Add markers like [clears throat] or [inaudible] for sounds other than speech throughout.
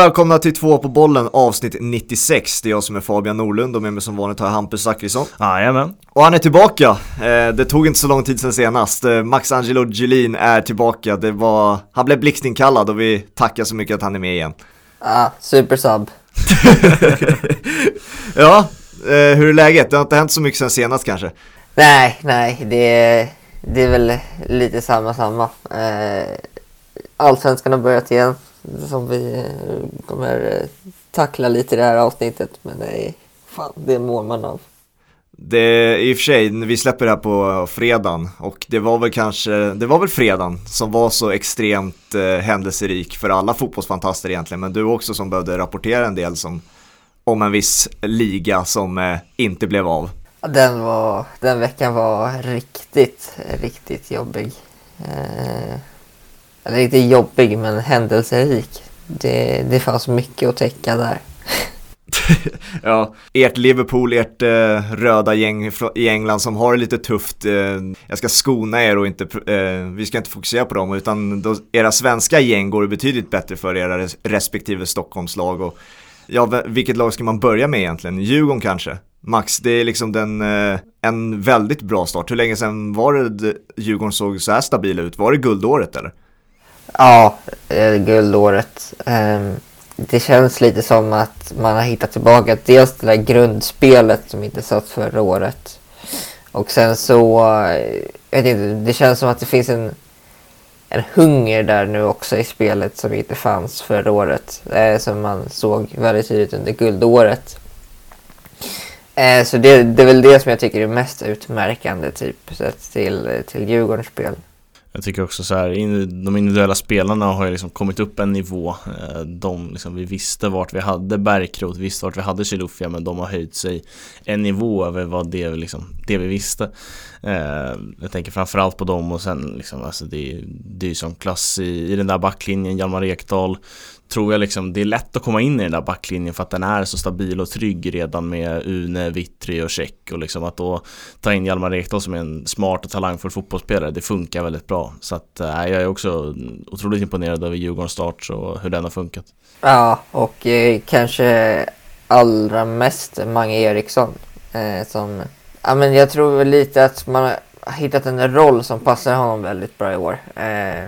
Välkomna till två på bollen avsnitt 96. Det är jag som är Fabian Norlund och med mig som vanligt har jag Hampus Zachrisson. Jajamän. Och han är tillbaka. Eh, det tog inte så lång tid sedan senast. Eh, Max Angelo Gelin är tillbaka. Det var, han blev blixtinkallad och vi tackar så mycket att han är med igen. Ja, supersub. [laughs] ja, eh, hur är läget? Det har inte hänt så mycket sen senast kanske? Nej, nej, det är, det är väl lite samma samma. Eh, Allsvenskan har börjat igen som vi eh, kommer eh, tackla lite i det här avsnittet. Men är, fan, det mår man av. Det i och för sig, vi släpper det här på fredagen och det var väl kanske, det var väl fredagen som var så extremt eh, händelserik för alla fotbollsfantaster egentligen, men du också som behövde rapportera en del som, om en viss liga som eh, inte blev av. Den, var, den veckan var riktigt, riktigt jobbig. Eh, eller inte jobbig, men händelserik. Det, det fanns mycket att täcka där. [laughs] ja, ert Liverpool, ert eh, röda gäng i England som har det lite tufft. Eh, jag ska skona er och inte, eh, vi ska inte fokusera på dem, utan då, era svenska gäng går betydligt bättre för era res respektive Stockholmslag. Och, ja, vilket lag ska man börja med egentligen? Djurgården kanske? Max, det är liksom den, eh, en väldigt bra start. Hur länge sedan var det Djurgården såg så här stabila ut? Var det guldåret eller? Ja, eh, guldåret. Um det känns lite som att man har hittat tillbaka dels det där grundspelet som inte satt förra året. Och sen så, eh, jag vet inte, det känns som att det finns en, en hunger där nu också i spelet som inte fanns förra året. Eh, som man såg väldigt tydligt under guldåret. Eh, så det, det är väl det som jag tycker är mest utmärkande typ sett till, eh, till Djurgårdens spel. Jag tycker också så här, de individuella spelarna har ju liksom kommit upp en nivå. Eh, de, liksom, vi visste vart vi hade Bergkrot, vi visste vart vi hade Chilufya, men de har höjt sig en nivå över vad det, liksom, det vi visste. Eh, jag tänker framförallt på dem och sen liksom, alltså det, det är ju som klass i, i den där backlinjen, Hjalmar Ekdal tror jag liksom det är lätt att komma in i den där backlinjen för att den är så stabil och trygg redan med Une, Vittry och Check och liksom att då ta in Hjalmar Ekdal som är en smart och talangfull fotbollsspelare det funkar väldigt bra så att äh, jag är också otroligt imponerad över Djurgårdens start och hur den har funkat. Ja och eh, kanske allra mest Mange Eriksson eh, som ja men jag tror väl lite att man har hittat en roll som passar honom väldigt bra i år. Eh,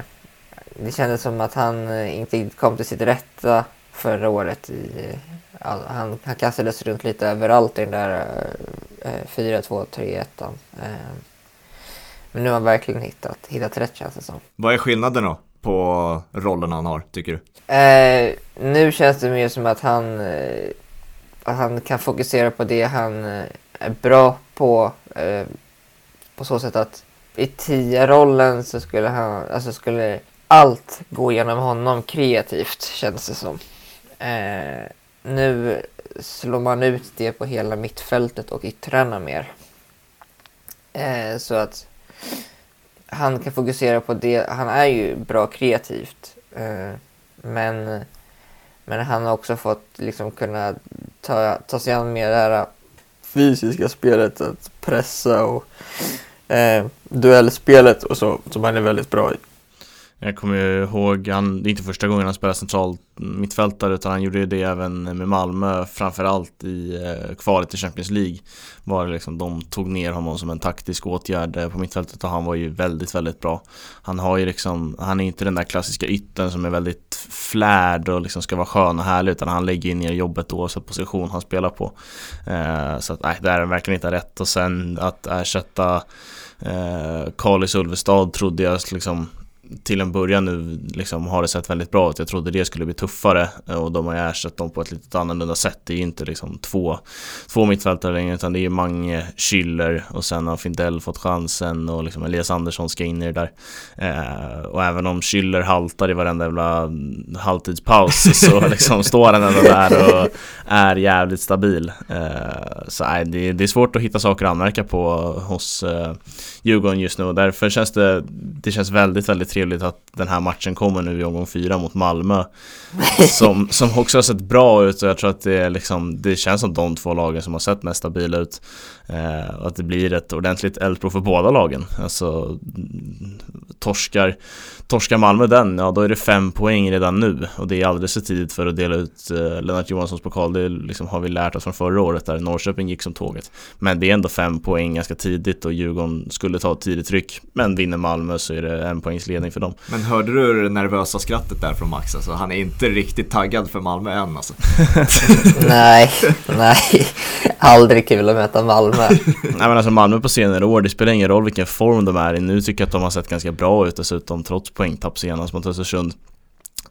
det kändes som att han eh, inte kom till sitt rätta förra året. I, eh, all, han, han kastades runt lite överallt i den där eh, 4-2-3-1. Eh, men nu har han verkligen hittat, hittat rätt känns det som. Vad är skillnaden då på rollen han har, tycker du? Eh, nu känns det mer som att han, eh, att han kan fokusera på det han eh, är bra på. på så sätt att i 10-rollen så skulle han, alltså skulle allt går genom honom kreativt känns det som. Eh, nu slår man ut det på hela mittfältet och yttrarna mer. Eh, så att han kan fokusera på det. Han är ju bra kreativt. Eh, men, men han har också fått liksom kunna ta, ta sig an mer det här eh, fysiska spelet. Att pressa och eh, duellspelet och så som han är väldigt bra i. Jag kommer ihåg, han, det är inte första gången han spelar central mittfältare utan han gjorde det även med Malmö framförallt i eh, kvalet till Champions League var det liksom, de tog ner honom som en taktisk åtgärd eh, på mittfältet och han var ju väldigt, väldigt bra. Han har ju liksom, han är inte den där klassiska ytten som är väldigt flärd och liksom ska vara skön och härlig utan han lägger ju ner jobbet oavsett position han spelar på. Eh, så att nej, det är verkligen inte rätt och sen att ersätta eh, Kalis Ulvestad trodde jag liksom till en början nu liksom har det sett väldigt bra ut. Jag trodde det skulle bli tuffare eh, och de har ersatt dem på ett lite annorlunda sätt. Det är ju inte liksom två, två mittfältare längre utan det är Mange, Schüller och sen har Findell fått chansen och liksom Elias Andersson ska in i det där. Eh, och även om Schüller haltar i varenda jävla mm, halvtidspaus [laughs] så liksom står han ändå där och är jävligt stabil. Eh, så nej, det, det, är svårt att hitta saker att anmärka på hos eh, Djurgården just nu och därför känns det, det känns väldigt, väldigt trevligt att den här matchen kommer nu i omgång fyra mot Malmö [laughs] som, som också har sett bra ut och jag tror att det, är liksom, det känns som de två lagen som har sett mest stabila ut eh, och att det blir ett ordentligt eldprov för båda lagen alltså torskar Torskar Malmö den, ja då är det fem poäng redan nu och det är alldeles för tidigt för att dela ut eh, Lennart Johanssons pokal. Det liksom har vi lärt oss från förra året där Norrköping gick som tåget. Men det är ändå fem poäng ganska tidigt och Djurgården skulle ta ett tidigt tryck. Men vinner Malmö så är det en poängs ledning för dem. Men hörde du det nervösa skrattet där från Max? Alltså, han är inte riktigt taggad för Malmö än alltså. [laughs] nej, nej. Aldrig kul att möta Malmö. nej men alltså Malmö på senare år, det spelar ingen roll vilken form de är i. Nu tycker jag att de har sett ganska bra ut dessutom trots poängtapp senast mot Östersund.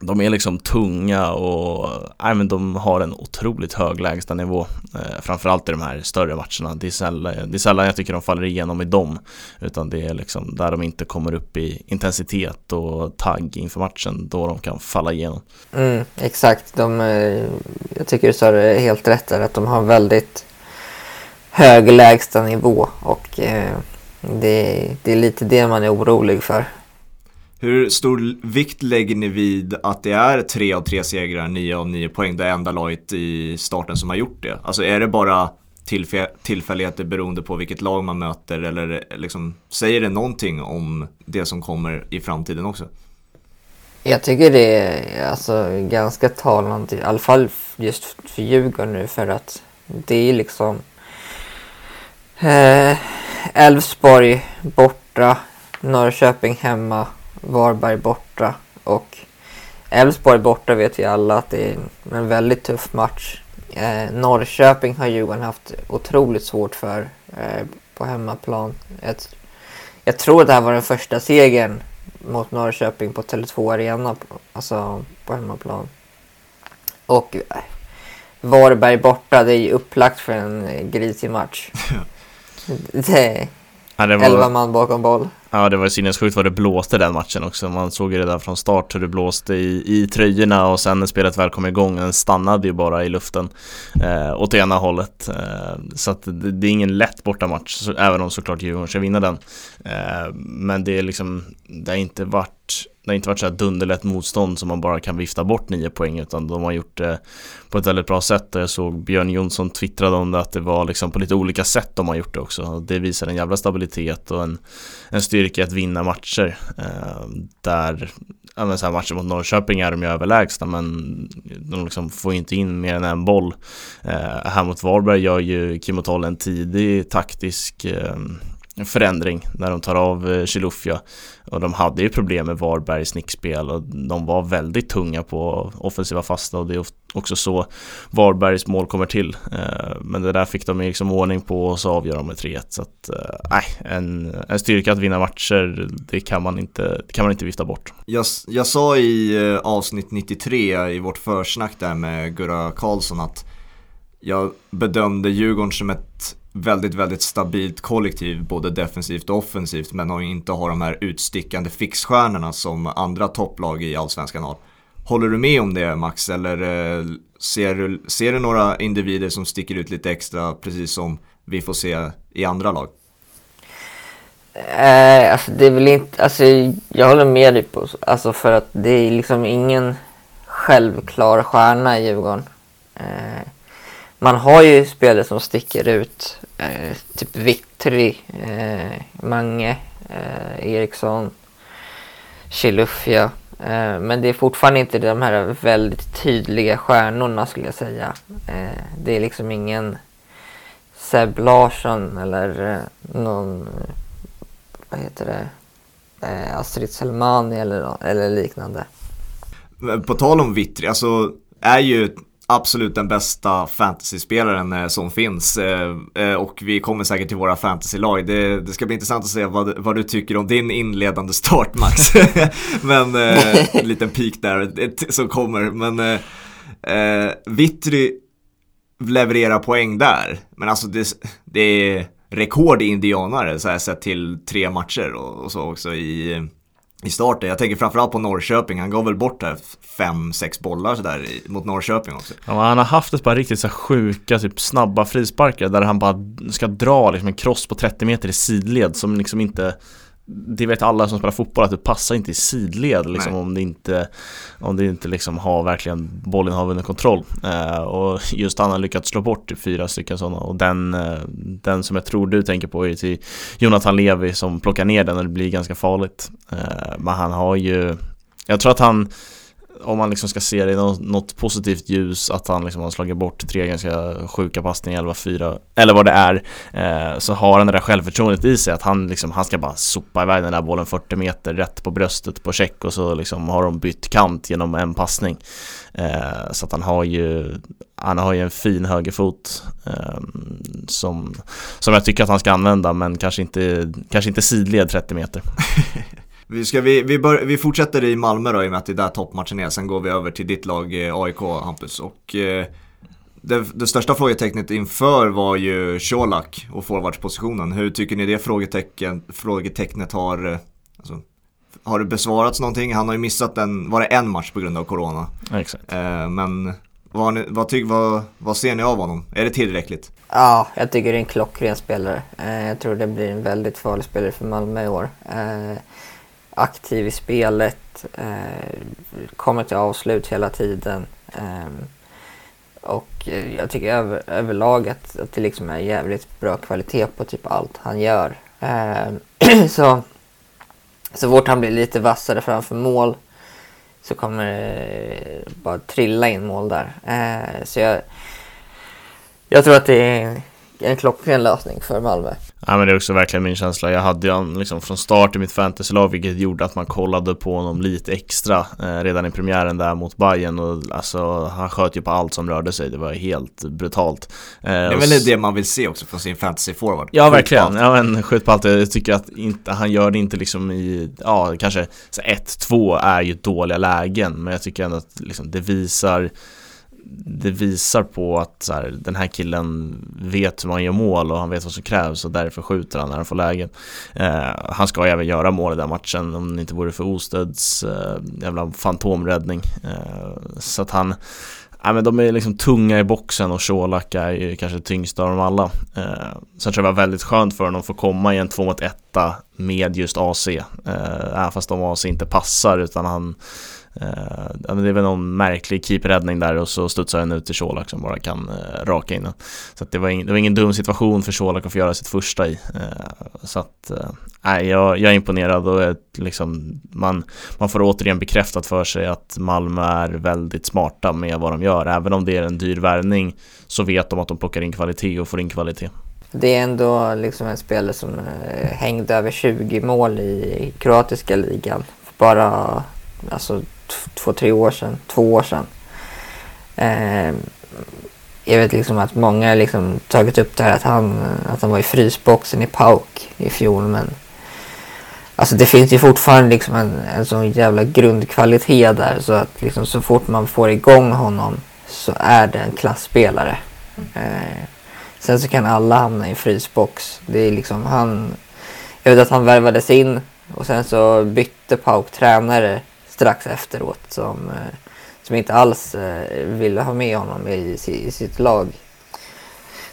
De är liksom tunga och nej, men de har en otroligt hög lägstanivå. Eh, framförallt i de här större matcherna. Det är, sällan, det är sällan jag tycker de faller igenom i dem. Utan det är liksom där de inte kommer upp i intensitet och tagg inför matchen. Då de kan falla igenom. Mm, exakt. De, eh, jag tycker du sa det helt rätt där. Att de har väldigt hög lägstanivå. Och eh, det, det är lite det man är orolig för. Hur stor vikt lägger ni vid att det är tre av tre segrar, nio av nio poäng, det enda laget i starten som har gjort det? Alltså är det bara tillfälligheter beroende på vilket lag man möter eller liksom, säger det någonting om det som kommer i framtiden också? Jag tycker det är alltså, ganska talande, i alla fall just för Djurgården nu för att det är liksom eh, Elfsborg eh, borta, Norrköping hemma Varberg borta och Elfsborg borta vet vi alla att det är en väldigt tuff match. Eh, Norrköping har Djurgården haft otroligt svårt för eh, på hemmaplan. Ett, jag tror att det här var den första segern mot Norrköping på Tele2 Arena, alltså på hemmaplan. Och eh, Varberg borta, det är ju upplagt för en grisig match. det, var... Elva man bakom boll. Ja, det var ju sinnessjukt vad det blåste den matchen också. Man såg ju redan från start hur det blåste i, i tröjorna och sen när spelet väl kom igång, den stannade ju bara i luften eh, åt ena hållet. Eh, så att det, det, är ingen lätt bortamatch, så, även om såklart Djurgården ska vinna den. Eh, men det är liksom, det har inte varit det har inte varit så här dunderlätt motstånd som man bara kan vifta bort nio poäng utan de har gjort det på ett väldigt bra sätt. Jag såg Björn Jonsson twittrade om det att det var liksom på lite olika sätt de har gjort det också. Det visar en jävla stabilitet och en, en styrka att vinna matcher. Eh, där, ja men så här matcher mot Norrköping är de ju överlägsna men de liksom får inte in mer än en boll. Eh, här mot Varberg gör ju Kim en tidig taktisk eh, förändring när de tar av eh, Chilufya och de hade ju problem med Varbergs nickspel och de var väldigt tunga på offensiva fasta och det är också så Varbergs mål kommer till. Eh, men det där fick de liksom ordning på och så avgör de med 3-1 så att eh, nej, en, en styrka att vinna matcher det kan man inte, kan man inte vifta bort. Jag, jag sa i avsnitt 93 i vårt försnack där med Gurra Karlsson att jag bedömde Djurgården som ett väldigt, väldigt stabilt kollektiv, både defensivt och offensivt, men har inte har de här utstickande fixstjärnorna som andra topplag i Allsvenskan har. Håller du med om det Max, eller eh, ser du, ser du några individer som sticker ut lite extra, precis som vi får se i andra lag? Eh, alltså det är väl inte, alltså jag håller med dig på, alltså för att det är liksom ingen självklar stjärna i Djurgården. Eh, man har ju spelare som sticker ut. Eh, typ Vittri, eh, Mange, eh, Eriksson, Chilufya. Eh, men det är fortfarande inte de här väldigt tydliga stjärnorna skulle jag säga. Eh, det är liksom ingen Seb Larsson eller eh, någon, vad heter det, eh, Astrid Selmani eller, eller liknande. På tal om Vittri, alltså är ju absolut den bästa fantasyspelaren eh, som finns. Eh, eh, och vi kommer säkert till våra fantasylag. Det, det ska bli intressant att se vad, vad du tycker om din inledande start Max. [laughs] Men en liten peak där som kommer. Men eh, Vittry levererar poäng där. Men alltså det, det är rekord i indianare så här sett till tre matcher och, och så också i i starten. Jag tänker framförallt på Norrköping. Han gav väl bort fem, sex bollar sådär mot Norrköping också. Ja, han har haft ett par riktigt så sjuka, typ snabba frisparkar där han bara ska dra liksom en cross på 30 meter i sidled som liksom inte det vet alla som spelar fotboll att det passar inte i sidled liksom, Nej. om det inte om det inte liksom har verkligen bollen har under kontroll eh, och just han har lyckats slå bort fyra stycken sådana och den, eh, den som jag tror du tänker på är till Jonathan Levi som plockar ner den och det blir ganska farligt eh, men han har ju jag tror att han om man liksom ska se det i något, positivt ljus att han liksom har slagit bort tre ganska sjuka passningar, 11-4 eller vad det är eh, så har han det där självförtroendet i sig att han liksom, han ska bara sopa iväg den där bollen 40 meter rätt på bröstet på check och så liksom har de bytt kant genom en passning. Eh, så att han har ju han har ju en fin högerfot eh, som, som jag tycker att han ska använda men kanske inte, kanske inte sidled 30 meter. [laughs] Vi, ska, vi, vi, bör, vi fortsätter i Malmö då i och med att det är där toppmatchen är. Sen går vi över till ditt lag eh, AIK Hampus. Och eh, det, det största frågetecknet inför var ju Colak och forwardspositionen. Hur tycker ni det frågetecken, frågetecknet har, eh, alltså, har det besvarats någonting? Han har ju missat en, var det en match på grund av Corona? exakt Eh, men vad, ni, vad, tyck, vad, vad ser ni av honom? Är det tillräckligt? Ja, jag tycker det är en klockren spelare. Eh, jag tror det blir en väldigt farlig spelare för Malmö i år. Eh, aktiv i spelet, eh, kommer till avslut hela tiden. Ehm, eh, och jag tycker över, överlag att, att det liksom är jävligt bra kvalitet på typ allt han gör. Eh, [clears throat] så, så fort han blir lite vassare framför mål så kommer det bara trilla in mål där. Eh, så jag, jag tror att det är en klockren lösning för Malmö. Ja men det är också verkligen min känsla. Jag hade ju han liksom från start i mitt fantasylag vilket gjorde att man kollade på honom lite extra eh, redan i premiären där mot Bayern och alltså han sköt ju på allt som rörde sig. Det var helt brutalt. Eh, Det är väl det man vill se också från sin fantasy forward. Ja Skjut på verkligen, allt. ja men skjut på allt. Jag tycker att inte, han gör det inte liksom i, ja kanske 1-2 är ju dåliga lägen men jag tycker ändå att liksom, det visar det visar på att så här, den här killen vet hur man gör mål och han vet vad som krävs och därför skjuter han när han får lägen. Eh, han ska även göra mål i den matchen om det inte vore för Osteds eh, jävla fantomräddning. Eh, så att han, Ja, men de är liksom tunga i boxen och Colak är ju kanske tyngst av dem alla. Eh, sen tror jag det var väldigt skönt för honom att få komma i en 2 mot 1 med just AC. Eh, även fast de AC inte passar utan han eh, det är väl någon märklig keeperräddning där och så studsar den ut till Colak som bara kan eh, raka in den. Så att det, var ingen, det var ingen dum situation för Colak att få göra sitt första i. Eh, så att eh, nej, jag, jag är imponerad och är liksom, man, man får återigen bekräftat för sig att Malmö är väldigt smarta med vad de gör. Även om det är en dyr värvning så vet de att de plockar in kvalitet och får in kvalitet. Det är ändå liksom en spelare som eh, hängde över 20 mål i kroatiska ligan bara alltså, två, tre år sedan. Två år sedan. Eh, jag vet liksom att många har liksom tagit upp det här att han, att han var i frysboxen i Pauk i fjol men Alltså det finns ju fortfarande liksom en, en sån jävla grundkvalitet där så att liksom så fort man får igång honom så är det en klassspelare. Eh, sen så kan alla hamna i en frysbox. Det är liksom han... Jag vet att han värvades in och sen så bytte Pauk tränare strax efteråt som, eh, som inte alls eh, ville ha med honom i, i sitt lag.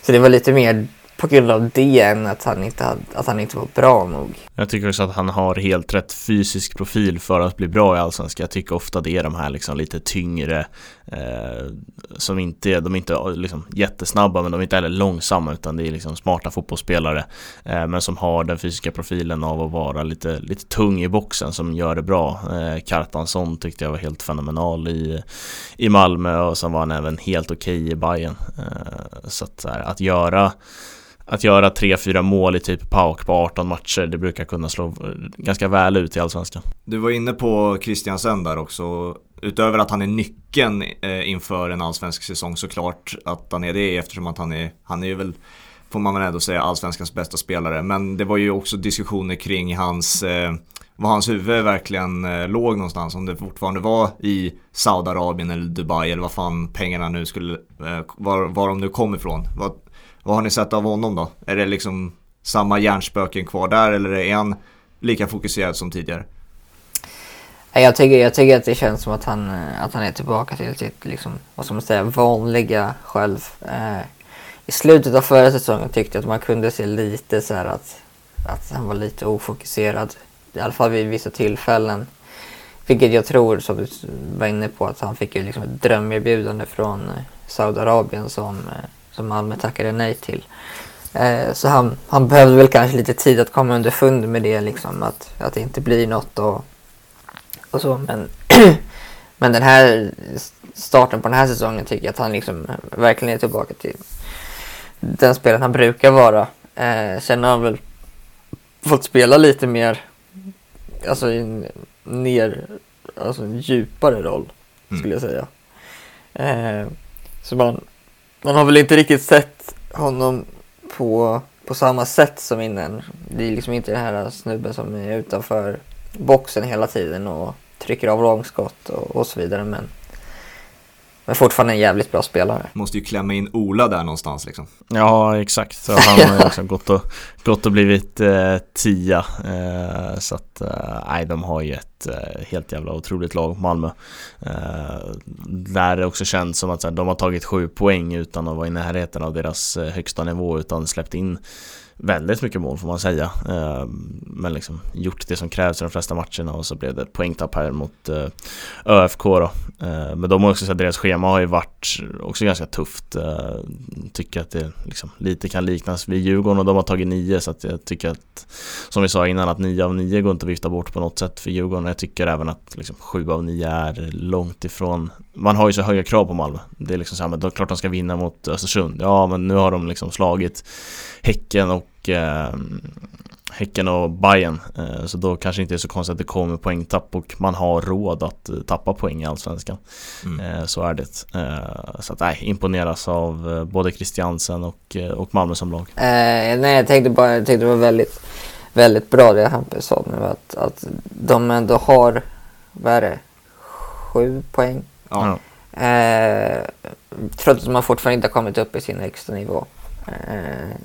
Så det var lite mer på grund av det än att han inte, hade, att han inte var bra nog. Jag tycker också att han har helt rätt fysisk profil för att bli bra i Allsvenskan. Jag tycker ofta det är de här liksom lite tyngre eh, som inte är, de är inte liksom jättesnabba men de är inte heller långsamma utan det är liksom smarta fotbollsspelare eh, men som har den fysiska profilen av att vara lite, lite tung i boxen som gör det bra. Eh, Kartansson tyckte jag var helt fenomenal i, i Malmö och sen var han även helt okej i Bayern. Eh, så att, så här, att göra att göra 3-4 mål i typ PAOK på 18 matcher, det brukar kunna slå eh, ganska väl ut i Allsvenskan. Du var inne på Christiansen där också. Utöver att han är nyckeln eh, inför en allsvensk säsong såklart att han är det eftersom att han är, han är ju väl, får man väl ändå säga, allsvenskans bästa spelare. Men det var ju också diskussioner kring hans, eh, var hans huvud verkligen låg någonstans. Om det fortfarande var i Saudiarabien eller Dubai eller vad fan pengarna nu skulle, var, var de nu kom ifrån. Vad, har ni sett av honom då? Är det liksom samma hjärnspöken kvar där eller är han lika fokuserad som tidigare? Jag tycker, jag tycker att det känns som att han, att han är tillbaka till sitt, liksom, vad ska man säga, vanliga själv. Eh, I slutet av förra säsongen tyckte jag att man kunde se lite så här att att han var lite ofokuserad. I alla fall vid vissa tillfällen. Vilket jag tror, som du var inne på, att han fick ju liksom ett drömerbjudande från eh, Saudiarabien som, eh, som Malmö tackade nej till. Eh, så han, han behövde väl kanske lite tid att komma underfund med det, liksom, att, att det inte blir något och, och så. Men, [clears throat] men den här starten på den här säsongen tycker jag att han liksom verkligen är tillbaka till den spelaren han brukar vara. Eh, sen har han väl fått spela lite mer, alltså i en ner, alltså en djupare roll Mm. skulle jag säga. Eh, så man, man har väl inte riktigt sett honom på, på samma sätt som innan. Det är liksom inte den här snubben som är utanför boxen hela tiden och trycker av långskott och, och så vidare. Men, men fortfarande en jävligt bra spelare. Måste ju klämma in Ola där någonstans liksom. Ja, exakt. Så han har ju liksom gått och, gått och blivit eh, tia. Eh, så att, eh, nej, de har ju ett eh, helt jävla otroligt lag, Malmö. Eh, där det också känns som att så här, de har tagit sju poäng utan att vara i närheten av deras eh, högsta nivå, utan släppt in väldigt mycket mål får man säga. Ehm, men liksom gjort det som krävs i de flesta matcherna och så blev det poängtapp här mot eh, ÖFK då. Ehm, men de har också sett deras schema har ju varit också ganska tufft. Ehm, tycker att det liksom lite kan liknas vid Djurgården och de har tagit nio så att jag tycker att som vi sa innan att nio av nio går inte att vifta bort på något sätt för Djurgården. Jag tycker även att liksom, sju av nio är långt ifrån man har ju så höga krav på Malmö. Det är liksom så här, men då, klart de ska vinna mot Östersund. Ja, men nu har de liksom slagit Häcken och eh, Häcken och Bayern eh, Så då kanske inte är så konstigt att det kommer poängtapp och man har råd att eh, tappa poäng i Allsvenskan Mm. eh, Så är det Så att nej, imponeras av både Christiansen och, och Malmö som lag Eh, nej, jag tänkte bara, jag tyckte det var väldigt, väldigt bra det Hampus sa nu att, att de ändå har, vad är det, sju poäng. Ja. Eh, trots att man fortfarande inte har kommit upp i sin högsta nivå. Eh,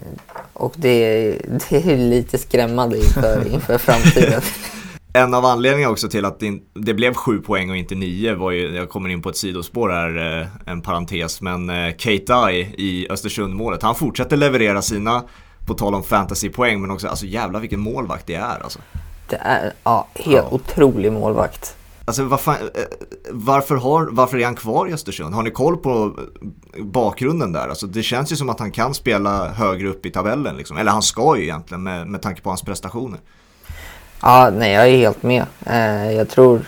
och det, är- det är lite skrämmande inför, [laughs] inför framtiden. En av anledningarna också till att det blev sju poäng och inte nio var ju, jag kommer in på ett sidospår här, eh, en parentes, men eh, Kate i Östersund-målet, han fortsätter leverera sina, på tal om fantasypoäng, men också alltså jävla vilken målvakt det är alltså. Det är ja, helt Ja. otrolig målvakt. Alltså vad fan, eh, varför, har, varför är han kvar i Östersund? Har ni koll på bakgrunden där? Alltså det känns ju som att han kan spela högre upp i tabellen liksom. Eller han ska ju egentligen med, med tanke på hans prestationer. Ja, nej, jag är helt med. Eh, jag, tror,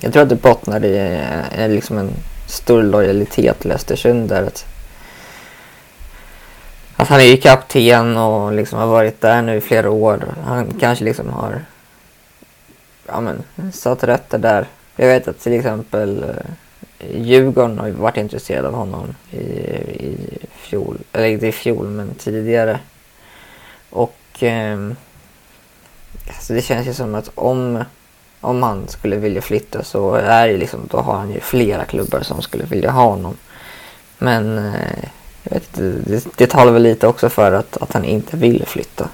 jag tror att det bottnar i eh, liksom en stor lojalitet till Östersund där. Att, att han är ju kapten och liksom har varit där nu i flera år. Han kanske liksom har ja, men, satt rötter där. Jag vet att till exempel eh, Djurgården har varit intresserad av honom i, i fjol, eller inte i fjol men tidigare. Och eh, Alltså det känns ju som att om, om han skulle vilja flytta så är det liksom, då har han ju flera klubbar som skulle vilja ha honom. Men eh, jag vet inte, det, det talar väl lite också för att, att han inte vill flytta.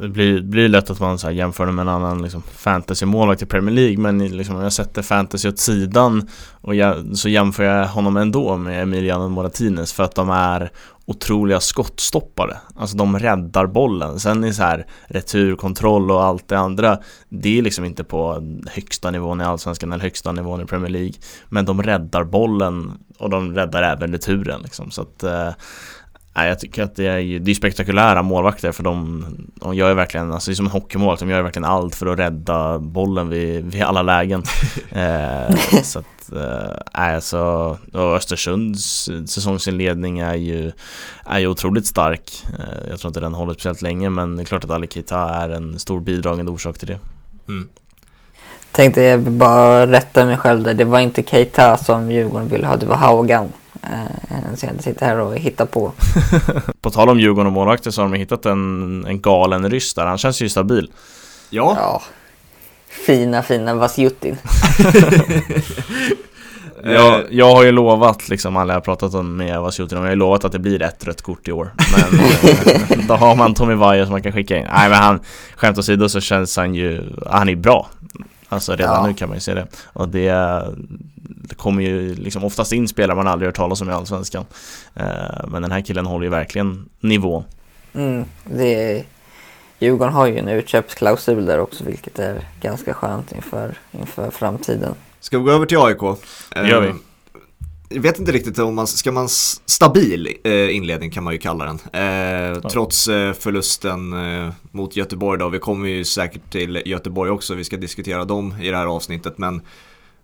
Det blir, blir lätt att man så här jämför det med en annan liksom, fantasy-målvakt i Premier League men liksom, om jag sätter fantasy åt sidan och jag, så jämför jag honom ändå med Emiliano Moratines för att de är otroliga skottstoppare. Alltså de räddar bollen. Sen är så här returkontroll och allt det andra det är liksom inte på högsta nivån i Allsvenskan eller högsta nivån i Premier League. Men de räddar bollen och de räddar även returen liksom. Så att eh, Nej, jag tycker att det är, det är spektakulära målvakter för de, de gör ju verkligen, alltså det är som en hockeymålvakt, de gör ju verkligen allt för att rädda bollen vid, vid alla lägen. [laughs] eh, så att, eh, alltså, och Östersunds säsongsinledning är ju, är ju otroligt stark. Eh, jag tror inte den håller speciellt länge men det är klart att Ali Keita är en stor bidragande orsak till det. Mm. Tänkte jag bara rätta mig själv där. Det var inte Keita som Djurgården ville ha, det var Haugan. Eh, så jag sitter här och hittar på. [laughs] På tal om Djurgården och målvakter så har de hittat en, en galen ryss där, han känns ju stabil. Ja, Ja. Fina, fina Vasjutin. [laughs] Jag, jag har ju lovat liksom alla jag har pratat om med Vasjutin om, jag har ju lovat att det blir ett rött kort i år. Men [laughs] eh, då har man Tommy Vaiho som man kan skicka in. Nej men han, skämt åsido så känns han ju, han är bra. Alltså redan Ja. nu kan man ju se det. Och det, det kommer ju liksom oftast in spelare man aldrig hört talas om i Allsvenskan. Eh, Men den här killen håller ju verkligen nivån Mm, det är Djurgården har ju en utköpsklausul där också vilket är ganska skönt inför, inför framtiden. Ska vi gå över till AIK? Det gör vi. Eh, Jag vet inte riktigt om man, ska man stabil eh, inledning kan man ju kalla den. Eh, Trots eh, förlusten mot Göteborg då, vi kommer ju säkert till Göteborg också, vi ska diskutera dem i det här avsnittet. Men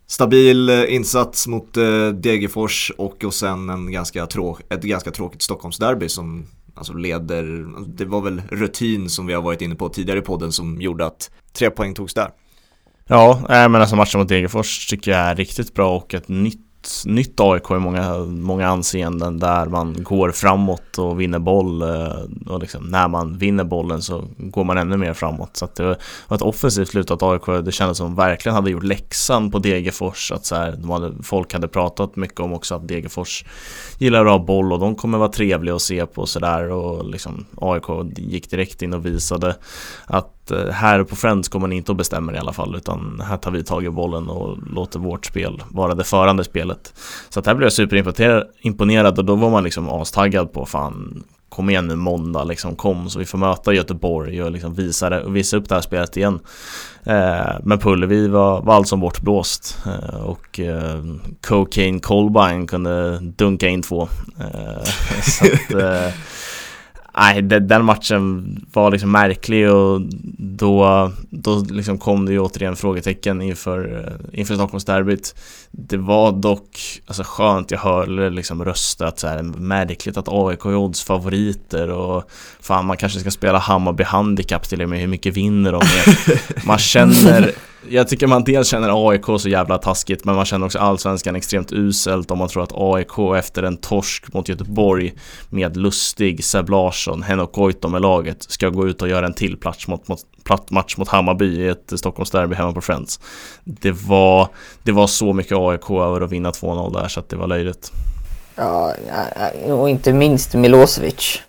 stabil insats mot Degerfors och, och sen en ganska trå- ett ganska tråkigt Stockholmsderby som alltså leder, det var väl rutin som vi har varit inne på tidigare i podden som gjorde att tre poäng togs där. Ja, men alltså matchen mot Degerfors tycker jag är riktigt bra och ett nytt Nytt AIK i många, många anseenden där man går framåt och vinner boll eh, och liksom när man vinner bollen så går man ännu mer framåt. Så att det var ett offensivt slutat AIK det kändes som verkligen hade gjort läxan på Degerfors att så här, de hade, folk hade pratat mycket om också att Degerfors gillar att ha boll och de kommer vara trevliga att se på och sådär och liksom AIK gick direkt in och visade att Eh, här på Friends kommer ni inte att bestämma i alla fall utan här tar vi tag i bollen och låter vårt spel vara det förande spelet. Så att här blev jag superimponerad och då var man liksom astaggad på fan Kom igen nu måndag liksom, kom så vi får möta Göteborg och liksom visa, det, visa upp det här spelet igen. Eh, men Pullevi var, var allt som bortblåst eh, och eh, Cocaine Colbine kunde dunka in två. Eh, [laughs] så att, eh, Nej, den matchen var liksom märklig och då, då liksom kom det ju återigen frågetecken inför, eh, inför Stockholmsderbyt. Det var dock alltså skönt, jag hörde liksom röstat så här, märkligt att AIK är odds favoriter och fan man kanske ska spela Hammarby handikapp till och med, hur mycket vinner de med? [laughs] Man känner jag tycker man dels känner AIK så jävla taskigt men man känner också allsvenskan extremt uselt om man tror att AIK efter en torsk mot Göteborg med Lustig, Seb Larsson, Henok Goitom med laget ska gå ut och göra en till plats mot, mot, platt match mot Hammarby i ett Stockholmsderby hemma på Friends. Det var, det var så mycket AIK över att vinna 2-0 där så att det var löjligt. Ja, och inte minst Milosevic.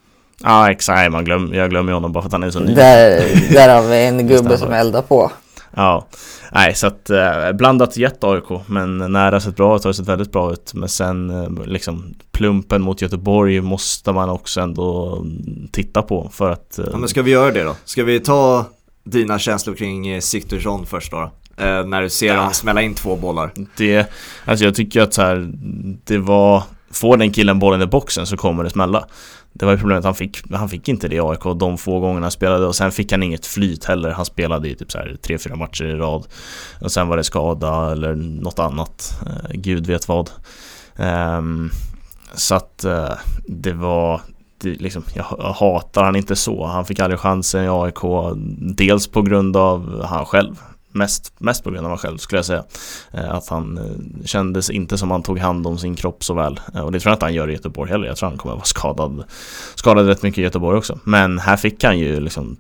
Ja exakt, man glöm, jag glömmer honom bara för att han är så ny. Där, där har vi en [laughs] gubbe som eldar på. Ja, nej så att eh, blandat jätte AIK men när det har sett bra ut har det sett väldigt bra ut men sen eh, liksom plumpen mot Göteborg måste man också ändå mm, titta på för att eh, Ja, men ska vi göra det då? Ska vi ta dina känslor kring Sigthursson först då? När du ser Ja. han smälla in två bollar. det, alltså jag tycker att så här, det var, får den killen bollen i boxen så kommer det smälla. Det var ju problemet, han fick, han fick inte det i AIK de få gångerna han spelade och sen fick han inget flyt heller. Han spelade i typ så här tre, fyra matcher i rad. Och sen var det skada eller något annat. Eh, Gud vet vad. Ehm, så att eh, det var det, liksom, jag hatar han inte så. Han fick aldrig chansen i AIK. Dels på grund av han själv. Mest, mest på grund av honom själv skulle jag säga. Eh, att han eh, kändes inte som han tog hand om sin kropp så väl. Eh, och det tror jag inte han gör i Göteborg heller. Jag tror han kommer att vara skadad, skadad rätt mycket i Göteborg också. Men här fick han ju liksom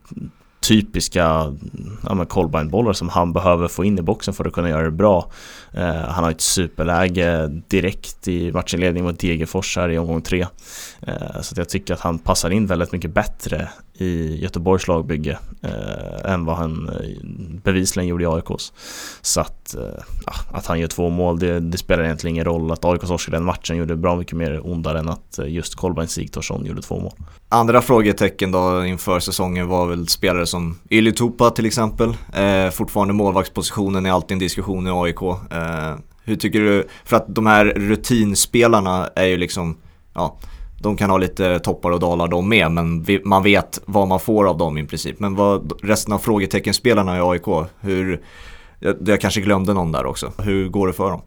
typiska ja, men Colbine-bollar som han behöver få in i boxen för att kunna göra det bra. Eh, han har ett superläge direkt i matchinledning mot Degerfors här i omgång tre. Eh, så att jag tycker att han passar in väldigt mycket bättre i Göteborgs lagbygge eh, än vad han eh, bevisligen gjorde i AIKs. Så att, eh, att han gör två mål, det, det spelar egentligen ingen roll. Att AIK torskade den matchen gjorde bra mycket mer ondare än att eh, just Kolbeinn Sigthorsson gjorde två mål. Andra frågetecken då inför säsongen var väl spelare som Yli Tupa till exempel. Eh, fortfarande målvaktspositionen är alltid en diskussion i AIK. Eh, Eh, hur tycker du, för att de här rutinspelarna är ju liksom, ja, de kan ha lite toppar och dalar de med, men vi, man vet vad man får av dem i princip. Men vad, resten av frågeteckenspelarna i AIK, hur, jag, jag kanske glömde någon där också. Hur går det för dem?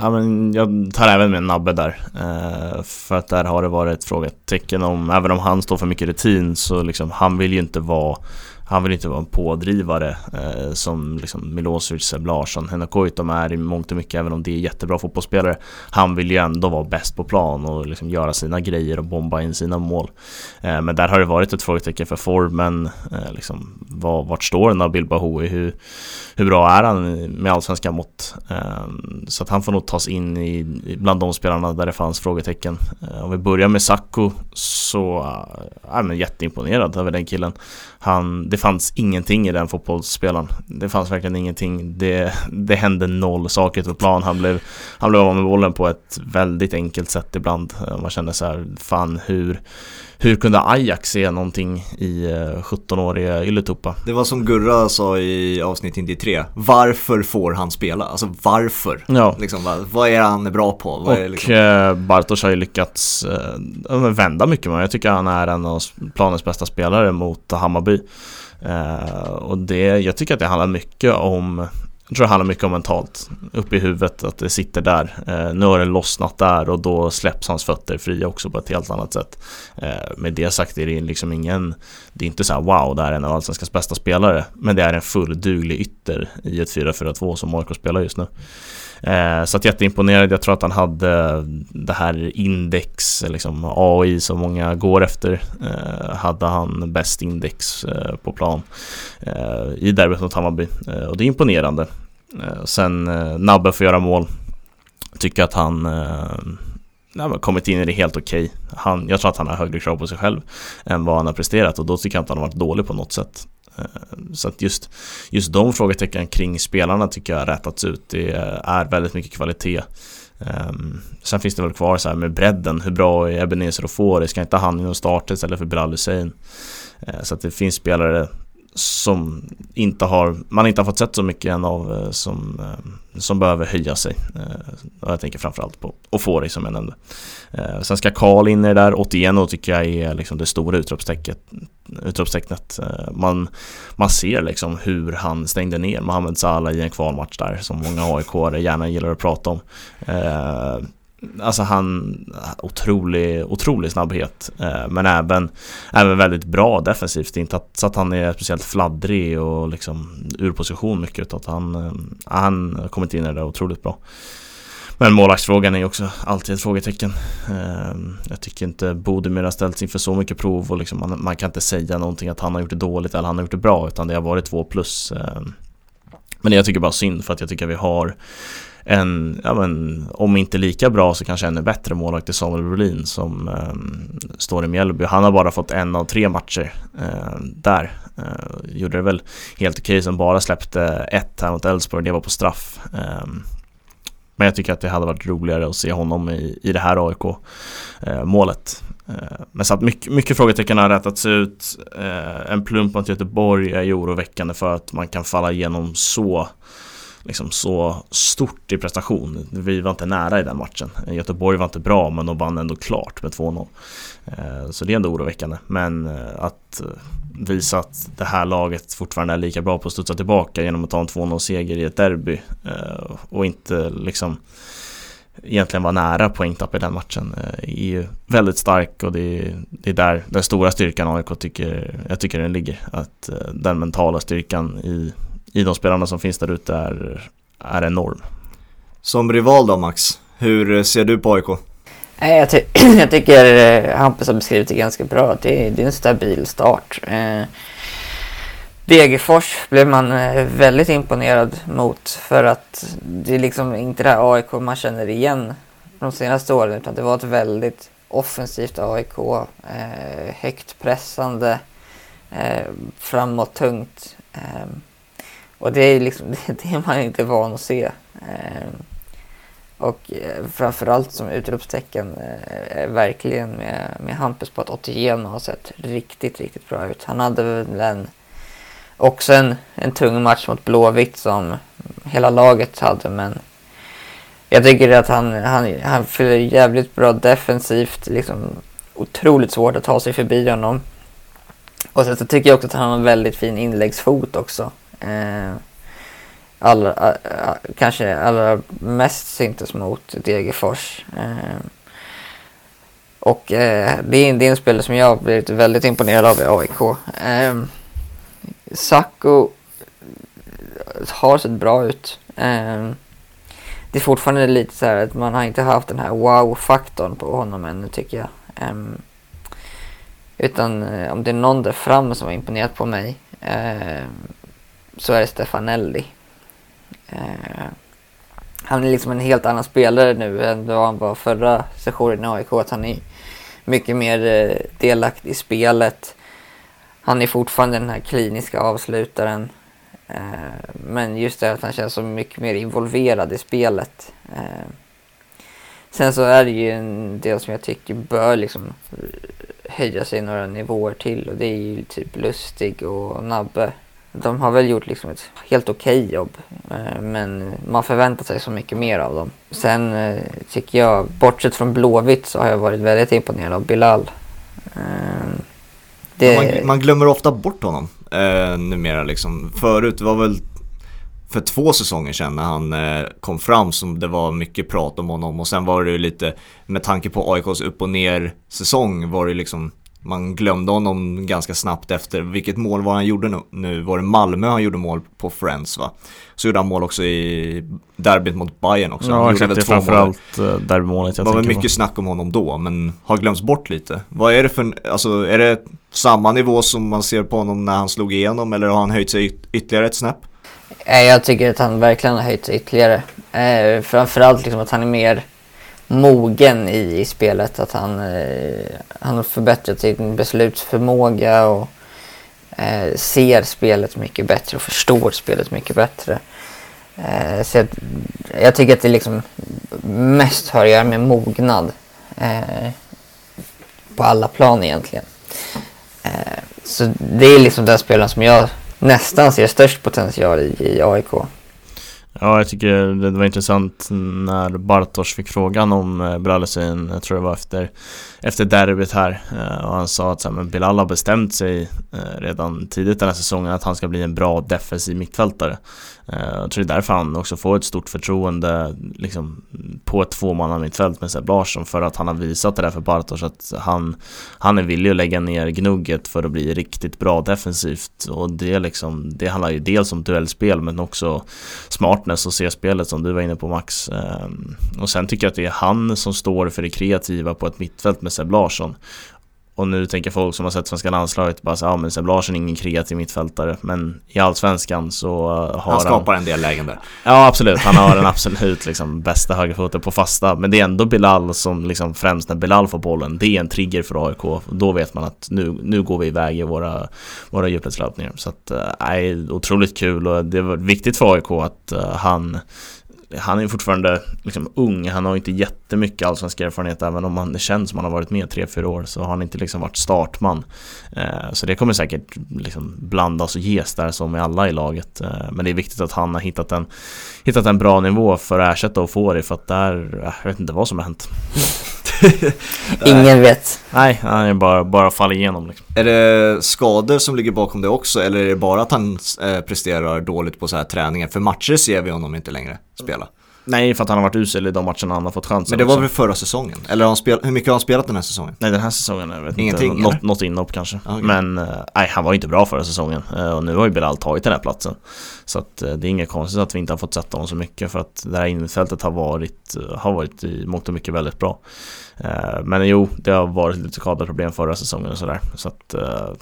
Ja men jag tar även med Nabbe där eh, För att där har det varit ett frågetecken om Även om han står för mycket rutin så liksom Han vill ju inte vara han vill inte vara en pådrivare eh, Som liksom Milosevic, Seb Larsson Henok Goitom är i mångt och mycket Även om det är jättebra fotbollsspelare Han vill ju ändå vara bäst på plan och liksom göra sina grejer och bomba in sina mål eh, Men där har det varit ett frågetecken för formen eh, liksom, var, Vart står Nabil Bahoui? Hur, hur bra är han med allsvenska mått? Ehm, så att han får nog tas in i, bland de spelarna där det fanns frågetecken. Eh, om vi börjar med Sacco så eh, är jag jätteimponerad över den killen. Han, det fanns ingenting i den fotbollsspelaren. Det fanns verkligen ingenting. Det, det hände noll saker på plan. Han blev, han blev av med bollen på ett väldigt enkelt sätt ibland. Eh, man kände så här, fan hur hur kunde Ajax se någonting i 17-åriga Ylätupa? Det var som Gurra sa i avsnitt 93, varför får han spela? Alltså varför? Ja. Liksom, vad, vad är han bra på? Vad och är liksom... eh, Bartosz har ju lyckats eh, vända mycket men jag tycker han är en av planens bästa spelare mot Hammarby. Eh, och det, jag tycker att det handlar mycket om jag tror det handlar mycket om mentalt, upp i huvudet, att det sitter där. Eh, nu har det lossnat där och då släpps hans fötter fria också på ett helt annat sätt. Eh, med det sagt är det liksom ingen, det är inte så här wow, det här är en av allsvenskans bästa spelare. Men det är en fullduglig ytter i ett 4-4-2 som AIK spelar just nu. Eh, så att jätteimponerad, jag tror att han hade det här index, liksom AI som många går efter. Eh, hade han bäst index eh, på plan eh, i derbyt mot Hammarby. Eh, och det är imponerande. Eh, sen eh, Nabbe får göra mål. Tycker att han eh, kommit in i det helt okej. Okay. jag tror att han har högre krav på sig själv än vad han har presterat och då tycker jag inte han har varit dålig på något sätt. Eh, så att just, just de frågetecken kring spelarna tycker jag har rätats ut. Det är väldigt mycket kvalitet. Ehm, sen finns det väl kvar så här med bredden, hur bra är Ebenezer och Fore? Ska inte han in och starta istället för Bilal Hussein? Eh, så att det finns spelare som inte har, man inte har fått sett så mycket än av eh, som, eh, som behöver höja sig. Eh, och jag tänker framförallt på Ofori som jag nämnde. sen ska Karl in i det där, Otieno tycker jag är liksom det stora utropstecknet utropstecknet. Man, man ser liksom hur han stängde ner Mohamed Salah i en kvalmatch där som många aik gärna gillar att prata om. Alltså han, otrolig, otrolig snabbhet eh, men även, även väldigt bra defensivt. Inte att, så att han är speciellt fladdrig och liksom ur position mycket utan att han, eh, han har kommit in i det otroligt bra. Men målvaktsfrågan är ju också alltid ett frågetecken. Eh, jag tycker inte Bodemir har ställts inför så mycket prov och liksom man, man, kan inte säga någonting att han har gjort det dåligt eller han har gjort det bra utan det har varit två plus. Eh. Men det jag tycker bara synd för att jag tycker vi har en, ja men, om inte lika bra så kanske ännu bättre målvakt i Samuel Brolin som eh, står i Mjällby. Han har bara fått en av tre matcher eh, där. Eh, gjorde det väl helt okej som bara släppte ett här mot Elfsborg, det var på straff. Ehm. Men jag tycker att det hade varit roligare att se honom i, i det här AIK-målet. Eh, eh, men så att mycket, mycket frågetecken har rättats ut. Eh, en plump mot Göteborg är ju oroväckande för att man kan falla igenom så liksom så stort i prestation. Vi var inte nära i den matchen. Göteborg var inte bra men de vann ändå klart med 2-0. Eh, så det är ändå oroväckande. Men eh, att eh, visa att det här laget fortfarande är lika bra på att studsa tillbaka genom att ta en 2-0 seger i ett derby och inte liksom egentligen vara nära poängtapp i den matchen är ju väldigt stark och det är, det är där den stora styrkan AIK tycker, jag tycker den ligger. Att den mentala styrkan i, i de spelarna som finns där ute är, är enorm. Som rival då Max, hur ser du på AIK? Nej, jag, ty [clears throat] jag tycker eh, Hampus har beskrivit det ganska bra. Det, det är en stabil start. Eh, Degerfors blev man eh, väldigt imponerad mot för att det är liksom inte det här AIK man känner igen de senaste åren utan det var ett väldigt offensivt AIK. Eh, högt pressande, eh, framåt tungt. Eh, och det är liksom [laughs] det, det är man inte van att se. Eh, och eh, framförallt som utropstecken eh, eh, verkligen med, med Hampus på att Otieno har sett riktigt, riktigt bra ut. Han hade väl en, också en, en tung match mot Blåvitt som hela laget hade men jag tycker att han, han, han fyller jävligt bra defensivt. Liksom otroligt svårt att ta sig förbi honom. Och sen så tycker jag också att han har en väldigt fin inläggsfot också. Eh, allra, eh, eh, kanske allra mest syntes mot Degerfors. Eh, och eh, det, är, det är en spelare som jag har blivit väldigt imponerad av i AIK. Eh, Sacco har sett bra ut. Eh, det är fortfarande lite så här att man har inte haft den här wow-faktorn på honom ännu tycker jag. Ehm, eh, utan om det är någon där framme som har imponerat på mig eh, så är det Stefanelli. Eh, han är liksom en helt annan spelare nu än vad han var förra sessionen i AIK. Att han är mycket mer eh, delaktig i spelet. Han är fortfarande den här kliniska avslutaren. Eh, men just det att han känns så mycket mer involverad i spelet. Eh, sen så är det ju en del som jag tycker bör liksom höja sig några nivåer till och det är ju typ Lustig och Nabbe. De har väl gjort liksom ett helt okej okay jobb eh, men man förväntar sig så mycket mer av dem. Sen eh, tycker jag, bortsett från Blåvitt så har jag varit väldigt imponerad av Bilal. Ehm, det... Man, man, glömmer ofta bort honom eh, numera liksom. Förut var väl för två säsonger sedan när han eh, kom fram som det var mycket prat om honom och sen var det ju lite med tanke på AIKs upp och ner säsong var det liksom man glömde honom ganska snabbt efter vilket mål var han gjorde nu? nu var det Malmö han gjorde mål på Friends va? Så gjorde han mål också i derbyt mot Bayern också. Ja exakt, det är framförallt eh, derbymålet jag Det var väl mycket på. snack om honom då men har glömts bort lite. Vad är det för, alltså är det samma nivå som man ser på honom när han slog igenom eller har han höjt sig ytterligare ett snäpp? Jag tycker att han verkligen har höjt sig ytterligare. Eh, framförallt liksom att han är mer mogen i, i spelet. Att han, eh, han har förbättrat sin beslutsförmåga och eh, ser spelet mycket bättre och förstår spelet mycket bättre. Eh, så jag, jag, tycker att det liksom mest har att göra med mognad. Eh, på alla plan egentligen. Eh, så det är liksom den spelaren som jag nästan ser störst potential i, i AIK. Ja, jag tycker det var intressant när Bartosz fick frågan om eh, jag tror det var efter, efter derbyt här. Eh, och han sa att så här, men Bilal har bestämt sig eh, redan tidigt den här säsongen att han ska bli en bra defensiv mittfältare. Eh, jag tror det är därför han också får ett stort förtroende liksom, på ett tvåmannamittfält med Seb Larsson för att han har visat det där för Bartosz att han, han är villig att lägga ner gnugget för att bli riktigt bra defensivt. Och det, liksom, det handlar ju dels om duellspel men också smartness och se spelet som du var inne på Max. Ehm, och sen tycker jag att det är han som står för det kreativa på ett mittfält med Seb Larsson och nu tänker folk som har sett svenska landslaget bara så ja men Seb Larsson är ingen kreativ mittfältare Men i Allsvenskan så har han Han skapar en del lägen där. Ja absolut, han har den absolut liksom bästa högerfoten på fasta. Men det är ändå Bilal som liksom främst när Bilal får bollen Det är en trigger för AIK Då vet man att nu, nu går vi iväg i våra, våra djupledslöpningar Så att, äh, nej, otroligt kul. Och det var viktigt för AIK att äh, han han är ju fortfarande liksom ung, han har inte jättemycket allsvensk erfarenhet även om han, det känns som han har varit med 3-4 år så har han inte liksom varit startman. Eh, så det kommer säkert liksom blandas och ges där som med alla i laget. Eh, men det är viktigt att han har hittat en, hittat en bra nivå för att ersätta och få det för att där, eh, jag vet inte vad som har hänt. [laughs] Ingen vet. Nej, han är bara, bara fall igenom. Liksom. Är det skador som ligger bakom det också eller är det bara att han eh, presterar dåligt på så här träningar? För matcher ser vi honom inte längre spela. Nej, för att han har varit usel i de matcherna han har fått chansen Men det var väl förra säsongen? Eller har han spel, hur mycket har han spelat den här säsongen? Nej, den här säsongen, jag vet Ingenting, inte. Något, något inhopp kanske. Okay. Men, eh, nej, han var ju inte bra förra säsongen. Eh, och nu har ju Bilal tagit den här platsen. Så att det är inget konstigt att vi inte har fått sätta honom så mycket för att det här innerfältet har varit, har varit i mångt och mycket väldigt bra. Eh, men jo, det har varit lite skadeproblem förra säsongen och sådär. Så att eh,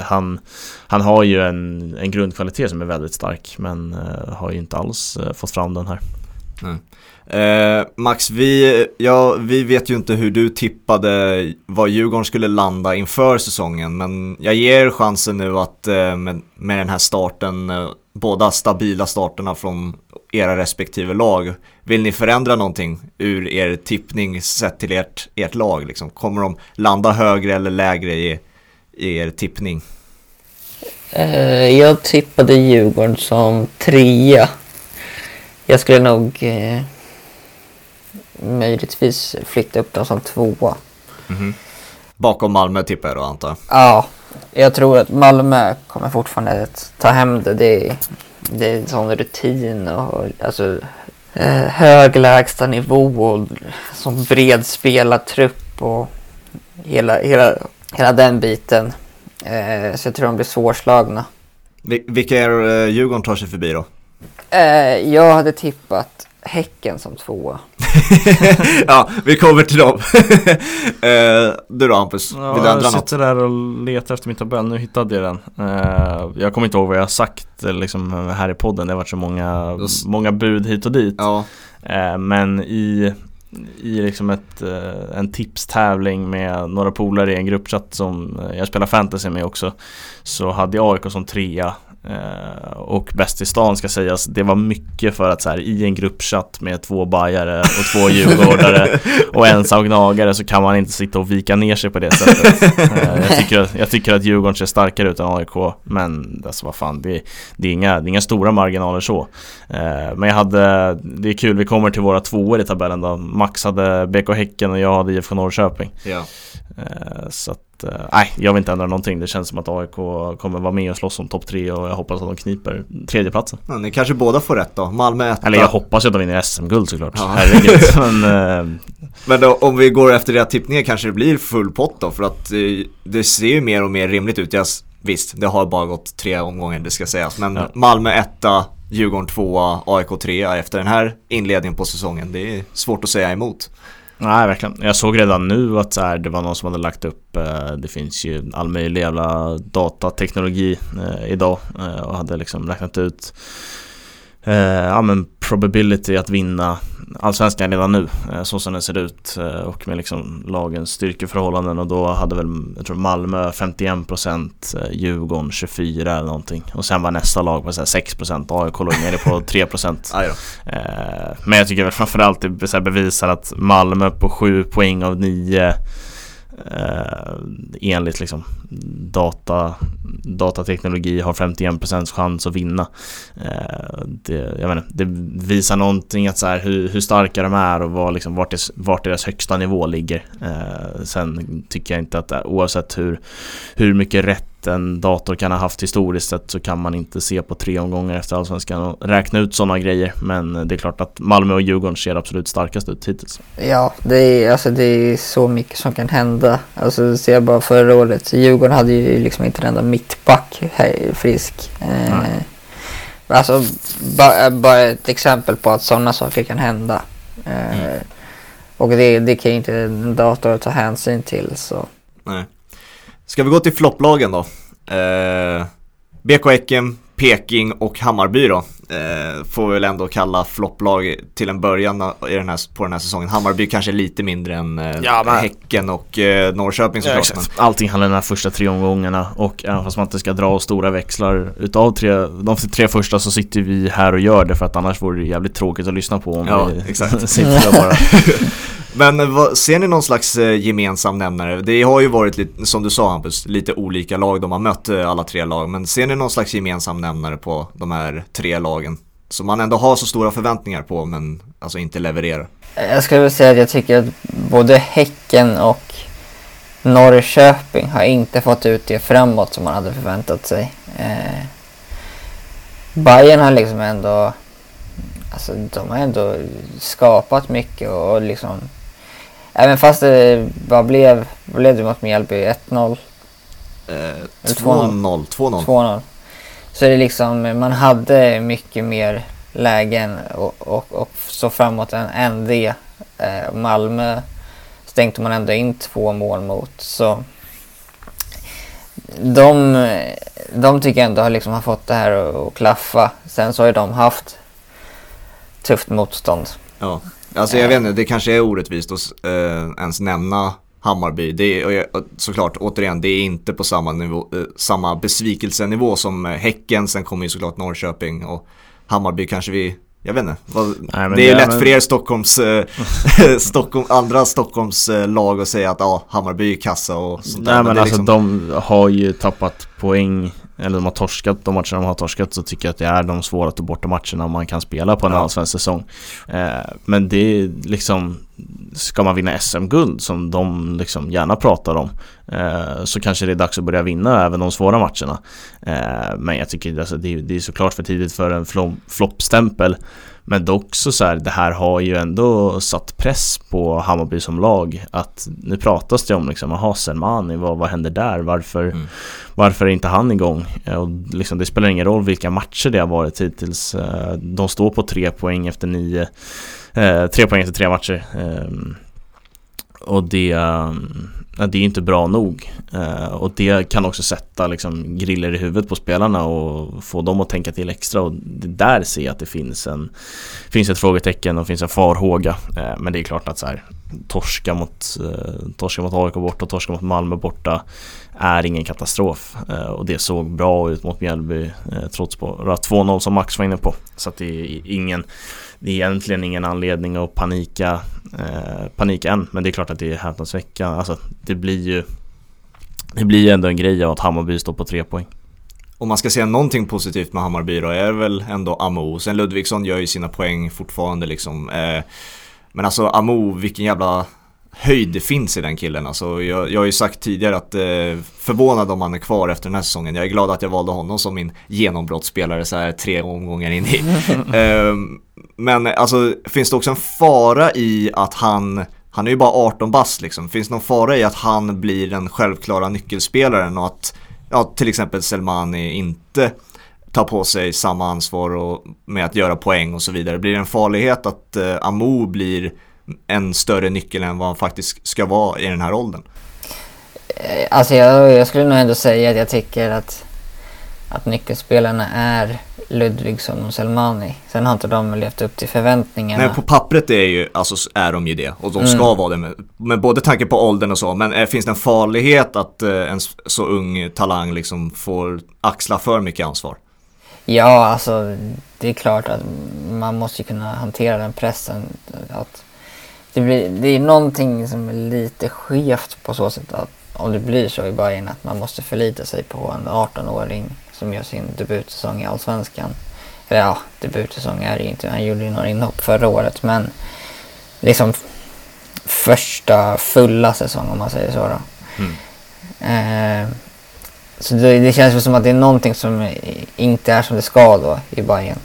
han, han har ju en, en grundkvalitet som är väldigt stark men eh, har ju inte alls eh, fått fram den här. Mm. Eh, Max, vi, ja, vi vet ju inte hur du tippade vad Djurgården skulle landa inför säsongen men jag ger chansen nu att eh, med, med den här starten, eh, båda stabila starterna från era respektive lag. Vill ni förändra någonting ur er tippning sett till ert, ert lag? Liksom? Kommer de landa högre eller lägre i, i er tippning? Uh, jag tippade Djurgården som trea. Jag skulle nog uh, möjligtvis flytta upp dem som tvåa. Mm -hmm. Bakom Malmö tippar jag då antar jag? Ja, jag tror att Malmö kommer fortfarande att ta hem det. Det är, det är en sån rutin och alltså eh, hög lägsta nivå och som bred spelartrupp och hela, hela, hela den biten. Eh, så jag tror de blir svårslagna. Vilka är eh, Djurgården tar sig förbi då? Eh, jag hade tippat Häcken som tvåa. [laughs] ja, vi kommer till dem. [laughs] eh, du då Hampus, ja, vill du ändra något? Jag sitter där och letar efter min tabell, nu hittade jag den. Eh, jag kommer inte ihåg vad jag har sagt eh, liksom, här i podden, det har varit så många, många bud hit och dit. Ja. Eh, men i i liksom ett, eh, en tipstävling med några polare i en gruppchatt som jag spelar fantasy med också Så hade jag AIK som trea Eh, och bäst i stan ska sägas, det var mycket för att så här, i en gruppchatt med två bajare och två [laughs] djurgårdare och en gnagare så kan man inte sitta och vika ner sig på det sättet. [laughs] Eh, jag, tycker att, jag tycker att Djurgården ser starkare ut än AIK, men alltså vad fan, det, det, är, inga, det är inga stora marginaler så. Eh, men jag hade, det är kul, vi kommer till våra tvåor i tabellen då. Max hade BK Häcken och jag hade IFK Norrköping. Ja. Så att Eh, nej, jag vill inte ändra någonting. Det känns som att AIK kommer vara med och slåss om topp tre och jag hoppas att de kniper tredjeplatsen. Ja, ni kanske båda får rätt då. Malmö etta. Eller jag hoppas att de vinner SM-guld såklart. Ja. Herregud. [laughs] Men, eh... Men då, om vi går efter era tippningar kanske det blir full pott då? För att eh, det ser ju mer och mer rimligt ut. Jag, visst, det har bara gått tre omgångar, det ska sägas. Men ja. Malmö etta, Djurgården tvåa, AIK trea efter den här inledningen på säsongen. Det är svårt att säga emot. Nej, verkligen. Jag såg redan nu att så här, det var någon som hade lagt upp eh, Det finns ju all möjlig jävla datateknologi eh, idag eh, och hade liksom räknat ut eh, ja, men probability att vinna allsvenskan redan nu eh, så som den ser ut eh, och med liksom lagens styrkeförhållanden. Och då hade väl jag tror Malmö 51% eh, Djurgården 24 eller någonting. Och sen var nästa lag på så 6% AIK låg nere på [laughs] 3% Men jag tycker väl framförallt det bevisar att Malmö på 7 poäng av 9 eh, enligt liksom data, datateknologi har 51% chans att vinna. Eh, det, jag menar, det visar någonting att så här, hur, hur starka de är och var, liksom, vart, det, vart deras högsta nivå ligger. Eh, sen tycker jag inte att oavsett hur, hur mycket rätt en dator kan ha haft historiskt sett så kan man inte se på tre omgångar efter Allsvenskan och räkna ut sådana grejer. Men det är klart att Malmö och Djurgården ser absolut starkast ut hittills. Ja, det är, alltså, det är så mycket som kan hända. Alltså ser jag bara förra året, Djurgården hade ju liksom inte en enda mittback frisk. Eh, alltså bara, bara ett exempel på att sådana saker kan hända. Eh, mm. Och det, det kan ju inte en dator ta hänsyn till. Så. Nej. Ska vi gå till flopplagen då? Eh, BK Häcken, Peking och Hammarby då. Eh, får vi väl ändå kalla flopplag till en början i den här, på den här säsongen. Hammarby kanske lite mindre än eh, ja, men... Häcken och eh, Norrköping såklart. Ja, men... Allting handlar om de här första tre omgångarna och även fast man inte ska dra stora växlar utav tre, de tre första så sitter vi här och gör det för att annars vore det jävligt tråkigt att lyssna på om ja, vi exakt. [laughs] sitter bara. [laughs] Men vad, ser ni någon slags eh, gemensam nämnare? Det har ju varit lite, som du sa Hampus, lite olika lag de har mött eh, alla tre lag. Men ser ni någon slags gemensam nämnare på de här tre lagen? Som man ändå har så stora förväntningar på men alltså inte levererar. Jag skulle vilja säga att jag tycker att både Häcken och Norrköping har inte fått ut det framåt som man hade förväntat sig. Eh, Bayern har liksom ändå Alltså de har ändå skapat mycket och liksom Även fast det bara blev, vad blev det mot Mjällby? 1-0? 2-0. 2-0. 2-0. Så det liksom, man hade mycket mer lägen och, och, och så framåt än, än det. Eh, Malmö stängde man ändå in två mål mot. Så de, de tycker jag ändå har, liksom har fått det här att, att klaffa. Sen så har ju de haft tufft motstånd. Ja, alltså jag vet inte, det kanske är orättvist att äh, ens nämna Hammarby. Det är såklart, återigen, det är inte på samma, nivå, äh, samma besvikelsenivå som Häcken. Sen kommer ju såklart Norrköping och Hammarby kanske vi jag vet inte, Nej, det är ju lätt men... för er Stockholms, [laughs] Stockholm, andra Stockholms lag att säga att ja, Hammarby är kassa och sånt där. Nej men, men alltså liksom... de har ju tappat poäng eller de har torskat, de matcherna de har torskat så tycker jag att det är de svåraste bortamatcherna man kan spela på en ja. allsvensk säsong. Eh, men det är liksom, ska man vinna SM-guld som de liksom gärna pratar om eh, så kanske det är dags att börja vinna även de svåra matcherna. Eh, men jag tycker alltså, det, det är såklart för tidigt för en floppstämpel men dock så, så här, det här har ju ändå satt press på Hammarby som lag att nu pratas det om liksom, aha Selmani, vad, vad händer där? Varför, mm. varför är inte han igång? Och liksom, det spelar ingen roll vilka matcher det har varit hittills. Eh, de står på tre poäng efter nio, eh, tre poäng efter tre matcher. Ehm, och det, det är inte bra nog. Eh, och det kan också sätta liksom, griller i huvudet på spelarna och få dem att tänka till extra. Och där ser jag att det finns, en, finns ett frågetecken och finns en farhåga. Eh, men det är klart att så här, torska mot, eh, torska mot AIK borta och torska mot Malmö borta är ingen katastrof. Eh, och det såg bra ut mot Mjällby eh, trots på 2-0 som Max var inne på. Så att det är ingen, det är egentligen ingen anledning att panika, eh, panik än. Men det är klart att det är häpnadsväckande. Alltså det blir ju det blir ju ändå en grej av att Hammarby står på tre poäng. Om man ska säga någonting positivt med Hammarby då är det väl ändå Amo. Sen Ludvigsson gör ju sina poäng fortfarande liksom. Eh, men alltså Amo, vilken jävla höjd det finns i den killen. Alltså, jag, jag har ju sagt tidigare att eh, förvånad om han är kvar efter den här säsongen. Jag är glad att jag valde honom som min genombrottsspelare så här tre omgångar in i. [laughs] eh, men alltså finns det också en fara i att han han är ju bara 18 bast liksom. Finns det någon fara i att han blir den självklara nyckelspelaren och att ja, till exempel Selmani inte tar på sig samma ansvar och, med att göra poäng och så vidare. Blir det en farlighet att eh, Amo blir en större nyckel än vad han faktiskt ska vara i den här åldern? Eh, alltså jag, jag skulle nog ändå säga att jag tycker att, att nyckelspelarna är Ludvigsson och Selmani. Sen har inte de levt upp till förväntningarna. Nej, på pappret är, ju, alltså, är de ju det och de ska mm. vara det med, med både tanke på åldern och så. Men är, eh, finns det en farlighet att eh, en så ung talang liksom får axla för mycket ansvar? Ja, alltså det är klart att man måste kunna hantera den pressen. Att det, blir, det är någonting som är lite skevt på så sätt att om det blir så i Bayern att man måste förlita sig på en 18-åring som gör sin debutsäsong i Allsvenskan. Eller ja, debutsäsong är det inte. Han gjorde ju några inhopp förra året men liksom första fulla säsong om man säger så då. Mm. Eh, så det, det känns väl som att det är någonting som inte är som det ska då i Bayern.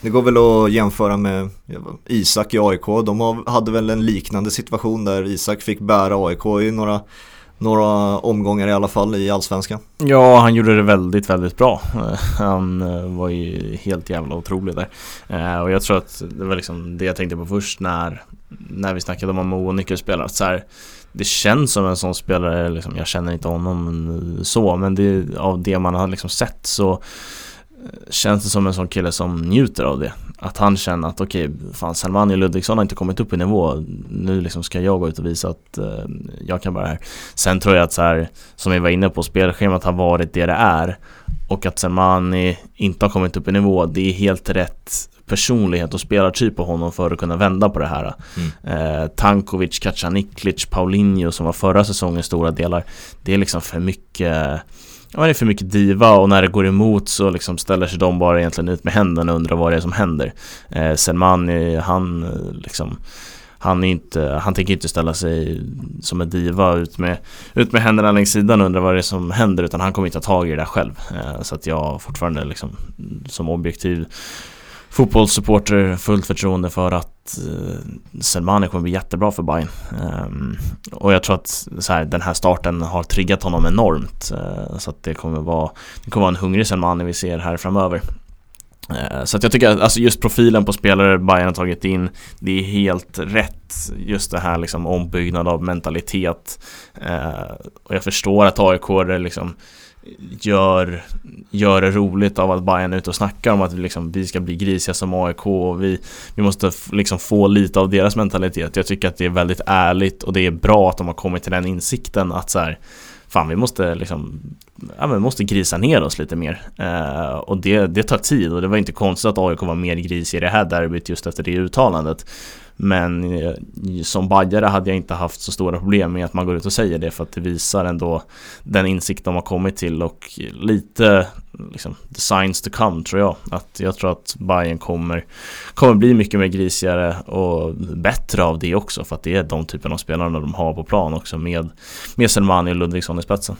Det går väl att jämföra med Isak i AIK. De hade väl en liknande situation där Isak fick bära AIK i några några omgångar i alla fall i Allsvenskan. Ja, han gjorde det väldigt, väldigt bra. [laughs] Han eh, var ju helt jävla otrolig där. Eh, och jag tror att det var liksom det jag tänkte på först när, när vi snackade om Mo och nyckelspelare. Så här, det känns som en sån spelare, liksom, jag känner inte honom så, men det, av det man har liksom sett så känns det som en sån kille som njuter av det. Att han känner att okej, okay, fan Salmani Ludvigsson har inte kommit upp i nivå. Nu liksom ska jag gå ut och visa att uh, jag kan det här. Sen tror jag att så här, som vi var inne på, spelschemat har varit det det är. Och att Salmani inte har kommit upp i nivå, det är helt rätt personlighet och spelartyp på honom för att kunna vända på det här. Mm. Eh, Tankovic, Kacaniklic, Paulinho som var förra säsongens stora delar. Det är liksom för mycket ja, det är för mycket diva och när det går emot så liksom ställer sig de bara egentligen ut med händerna och undrar vad det är som händer. Eh, Selmani, han eh, liksom han, är inte, han tänker inte ställa sig som en diva ut med, ut med händerna längs sidan och undra vad det är som händer utan han kommer inte ta tag i det där själv. Eh, så att jag fortfarande liksom som objektiv fotbollssupporter fullt förtroende för att eh, Selmani kommer bli jättebra för Bayern. Ehm, och jag tror att så här, den här starten har triggat honom enormt. Ehm, så att det kommer vara, det kommer vara en hungrig Selmani vi ser här framöver. Eh, så att jag tycker att alltså just profilen på spelare Bayern har tagit in Det är helt rätt Just det här liksom ombyggnad av mentalitet eh, Och jag förstår att AIK är liksom gör, gör det roligt av att Bayern är ute och snackar om att vi, liksom, vi ska bli grisiga som AIK och vi, vi måste liksom få lite av deras mentalitet. Jag tycker att det är väldigt ärligt och det är bra att de har kommit till den insikten att så här, fan vi måste liksom ja, men måste grisa ner oss lite mer. Eh, och det, det tar tid och det var inte konstigt att AIK var mer gris i det här derbyt just efter det uttalandet. Men eh, som bajare hade jag inte haft så stora problem med att man går ut och säger det för att det visar ändå den insikt de har kommit till och lite liksom, the signs to come tror jag. Att jag tror att Bayern kommer, kommer bli mycket mer grisigare och bättre av det också för att det är de typen av spelarna de har på plan också med, med Selmani och Ludvigsson i spetsen.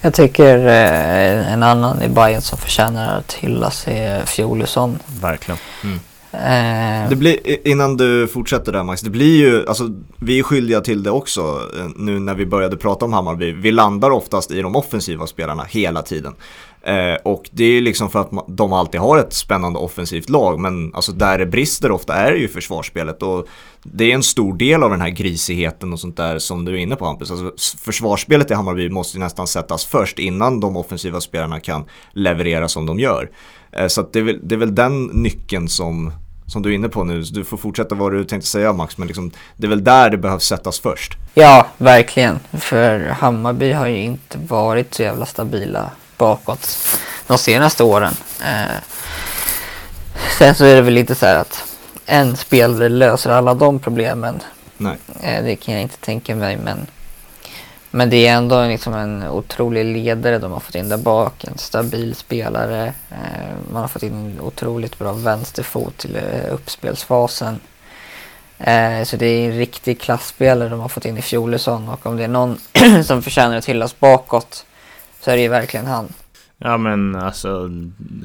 Jag tycker eh, en annan i Bayern som förtjänar att hyllas är Fjolusson. Verkligen. Mm. Eh, det blir, innan du fortsätter där Max, det blir ju, alltså vi är skyldiga till det också eh, nu när vi började prata om Hammarby. Vi landar oftast i de offensiva spelarna hela tiden. Eh, och det är liksom för att de alltid har ett spännande offensivt lag men alltså där det brister ofta är ju försvarsspelet och det är en stor del av den här grisigheten och sånt där som du är inne på Hampus. Alltså, försvarsspelet i Hammarby måste nästan sättas först innan de offensiva spelarna kan leverera som de gör. Eh, så det är, väl, det är väl den nyckeln som som du är inne på nu, du får fortsätta vad du tänkte säga Max, men liksom, det är väl där det behövs sättas först. Ja, verkligen. För Hammarby har ju inte varit så jävla stabila bakåt de senaste åren. Eh, sen så är det väl lite så här att en spelare löser alla de problemen. Nej. Eh, det kan jag inte tänka mig, men men det är ändå liksom en otrolig ledare de har fått in där bak. En stabil spelare. Eh, man har fått in en otroligt bra vänsterfot till eh, uppspelsfasen. Eh, så det är en riktig klassspelare de har fått in i Fjolesson och om det är någon [clears throat] som förtjänar att hyllas bakåt så är det ju verkligen han. Ja men alltså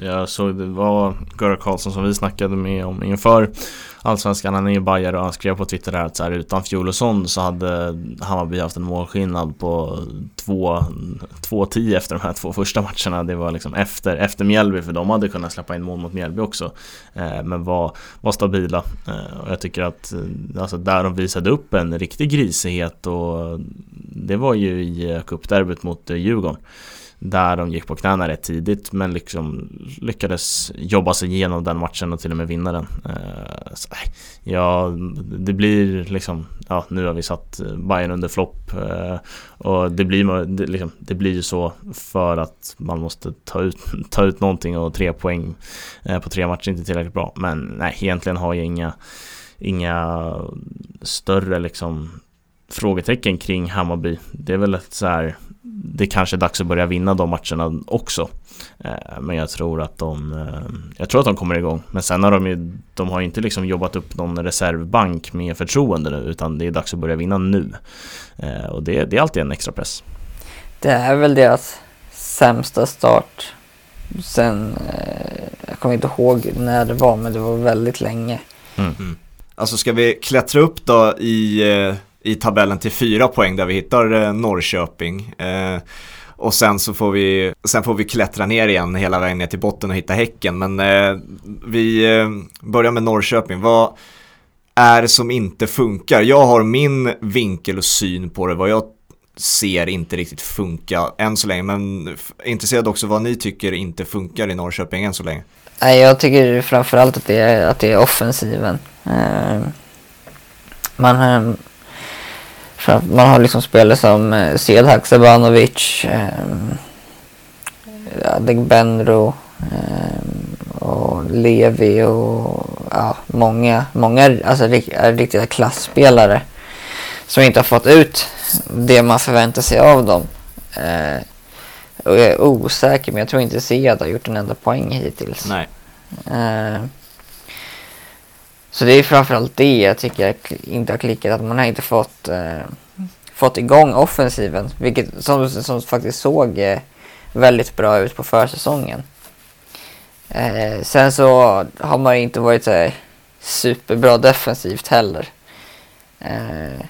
Jag såg det var Gurra Karlsson som vi snackade med om inför Allsvenskan, han är ju bajare och han skrev på Twitter där att så här, utan Fjolosson så hade Hammarby haft en målskillnad på 2-10 efter de här två första matcherna. Det var liksom efter, efter Mjällby för de hade kunnat släppa in mål mot Mjällby också. Eh, men var, var stabila. Eh, och jag tycker att eh, alltså, där de visade upp en riktig grisighet och det var ju i cupderbyt mot eh, Djurgården där de gick på knäna rätt tidigt men liksom lyckades jobba sig igenom den matchen och till och med vinna den. Eh, så, ja, det blir liksom, ja nu har vi satt Bayern under flopp eh, och det blir, det, liksom, det blir ju så för att man måste ta ut, [laughs] ta ut någonting och tre poäng eh, på tre matcher är inte tillräckligt bra. Men nej, egentligen har jag inga, inga större liksom frågetecken kring Hammarby. Det är väl ett så här det kanske är dags att börja vinna de matcherna också. Eh, men jag tror att de eh, Jag tror att de kommer igång Men sen har de ju De har inte liksom jobbat upp någon reservbank med förtroende nu Utan det är dags att börja vinna nu eh, Och det, det är alltid en extra press Det är väl deras sämsta start Sen Jag kommer inte ihåg när det var men det var väldigt länge mm. Mm. Alltså ska vi klättra upp då i i tabellen till fyra poäng där vi hittar eh, Norrköping. Eh, och sen så får vi, sen får vi klättra ner igen hela vägen ner till botten och hitta Häcken. Men eh, vi eh, börjar med Norrköping. Vad är det som inte funkar? Jag har min vinkel och syn på det. Vad jag ser inte riktigt funka än så länge. Men intresserad också vad ni tycker inte funkar i Norrköping än så länge. Nej, jag tycker framförallt att det är, att det är offensiven. Eh, man, man har liksom spelare som eh, Sedhak Sabanovic, eh, Adegbenro eh, och Levi och ja, många, många alltså, riktiga klassspelare som inte har fått ut det man förväntar sig av dem. Eh, och jag är osäker men jag tror inte Sead har gjort en enda poäng hittills. Nej. Eh, så det är framförallt det jag tycker inte har klickat, att man har inte fått, eh, fått igång offensiven, vilket som, som faktiskt såg eh, väldigt bra ut på försäsongen. Eh, sen så har man inte varit så här, superbra defensivt heller. Eh,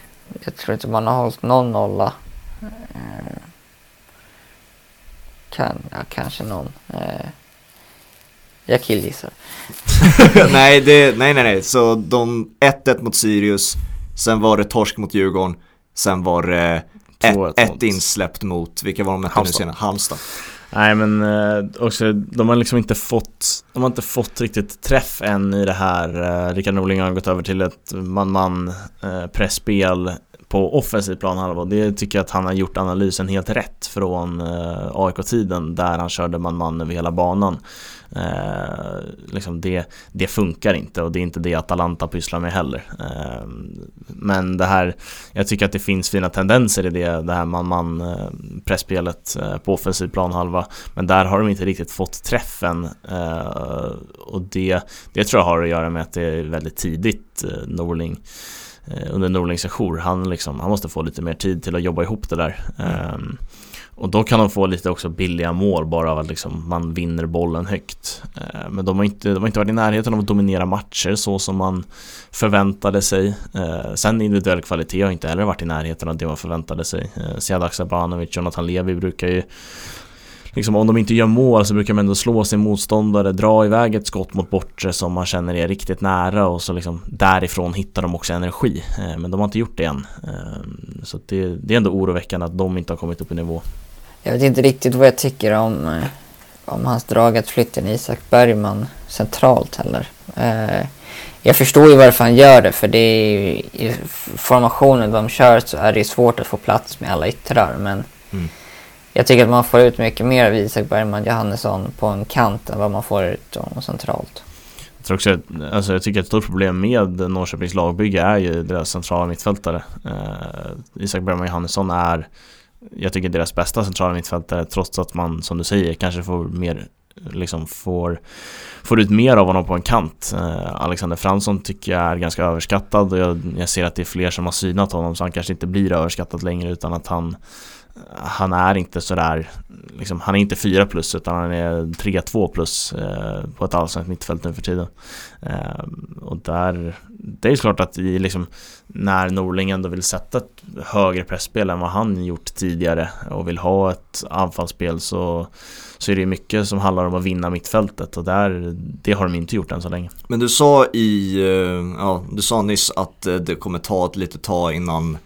jag tror inte man har hållit någon nolla. Eh, kan, ja, kanske någon. Eh, jag killgissar. [laughs] nej, det, nej, nej, nej. Så de 1-1 mot Sirius, sen var det torsk mot Djurgården, sen var det ett, ett insläppt mot, vilka var de mötte nu senare? Halmstad. Nej men eh, också, de har liksom inte fått, de har inte fått riktigt träff än i det här. Eh, Rickard Norling har gått över till ett man-man eh, pressspel på offensiv planhalva. Det tycker jag att han har gjort analysen helt rätt från eh, AIK-tiden där han körde man-man över hela banan. Eh, liksom det, det funkar inte och det är inte det Atalanta pysslar med heller. Eh, men det här, jag tycker att det finns fina tendenser i det, det här man-man eh, pressspelet eh, på offensiv planhalva. Men där har de inte riktigt fått träffen eh, och det, det tror jag har att göra med att det är väldigt tidigt eh, Norling under Norlings sejour. Han, liksom, han måste få lite mer tid till att jobba ihop det där. Mm. Och då kan de få lite också billiga mål bara av att liksom man vinner bollen högt. Eh, men de har, inte, de har inte varit i närheten av att dominera matcher så som man förväntade sig. Eh, sen individuell kvalitet har inte heller varit i närheten av det man förväntade sig. Eh, Sead Siadak Sabanovic, Jonathan Levi brukar ju Liksom om de inte gör mål så brukar man ändå slå sin motståndare, dra iväg ett skott mot bortre som man känner är riktigt nära och så liksom därifrån hittar de också energi. Men de har inte gjort det än. Så det, det är ändå oroväckande att de inte har kommit upp i nivå. Jag vet inte riktigt vad jag tycker om, eh, om hans drag att flytta in Isak Bergman centralt heller. Eh, jag förstår ju varför han gör det för det är ju, i formationen de kör så är det svårt att få plats med alla yttrar men Mm. jag tycker att man får ut mycket mer av Isak Bergman Johannesson på en kant än vad man får ut honom centralt. Jag, tror också, att- alltså jag tycker att ett stort problem med Norrköpings lagbygge är ju deras centrala mittfältare. Eh, Isak Bergman Johannesson är, jag tycker deras bästa centrala mittfältare trots att man, som du säger, kanske får mer liksom får, får ut mer av honom på en kant. Eh, Alexander Fransson tycker jag är ganska överskattad och jag, jag ser att det är fler som har synat honom så han kanske inte blir överskattad längre utan att han han är inte sådär, liksom, han är inte 4 plus utan han är 3-2 plus eh, på ett allsvenskt mittfält nu för tiden. Eh, och där, det är klart att i, liksom, när Norling ändå vill sätta ett högre pressspel än vad han gjort tidigare och vill ha ett anfallsspel så, så är det mycket som handlar om att vinna mittfältet och där, det har de inte gjort än så länge. Men du sa i, eh, ja, du sa nyss att eh, det kommer ta ett litet tag innan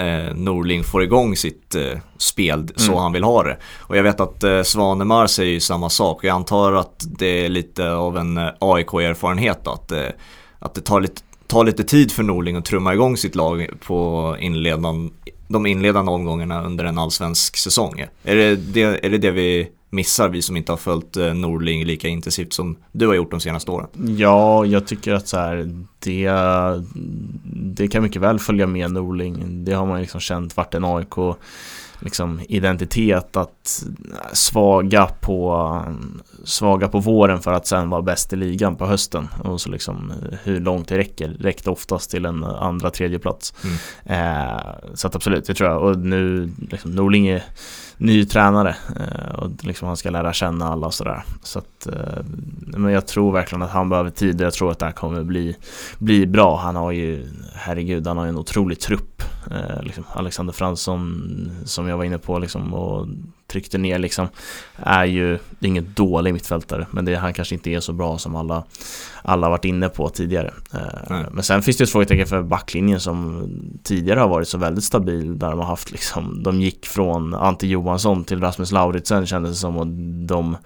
eh, Norling får igång sitt eh, spel så Mm. han vill ha det. Och jag vet att eh, Svanemar säger ju samma sak och jag antar att det är lite av en eh, AIK-erfarenhet att, eh, att det tar lite, tar lite tid för Norling att trumma igång sitt lag på inledan, de inledande omgångarna under en allsvensk säsong. Är det det, är det det vi missar, vi som inte har följt eh, Norling lika intensivt som du har gjort de senaste åren? Ja, jag tycker att så här, det, det kan mycket väl följa med Norling. Det har man liksom känt vart en AIK liksom identitet att svaga på, svaga på våren för att sen vara bäst i ligan på hösten och så liksom hur långt det räcker räckte oftast till en andra tredje plats. Mm. Eh, så att absolut, det tror jag. Och nu liksom Norling är ny tränare eh, och liksom han ska lära känna alla och sådär. Så att, eh, men jag tror verkligen att han behöver tid och jag tror att det här kommer bli, bli bra. Han har ju, herregud, han har ju en otrolig trupp. Eh, liksom Alexander Fransson som jag var inne på liksom och tryckte ner liksom är ju, det är ingen dålig mittfältare men det, han kanske inte är så bra som alla alla varit inne på tidigare. Eh, Nej. Men sen finns det ett frågetecken för backlinjen som tidigare har varit så väldigt stabil där de har haft liksom, de gick från Ante Johansson till Rasmus Lauritsen kändes det som och de,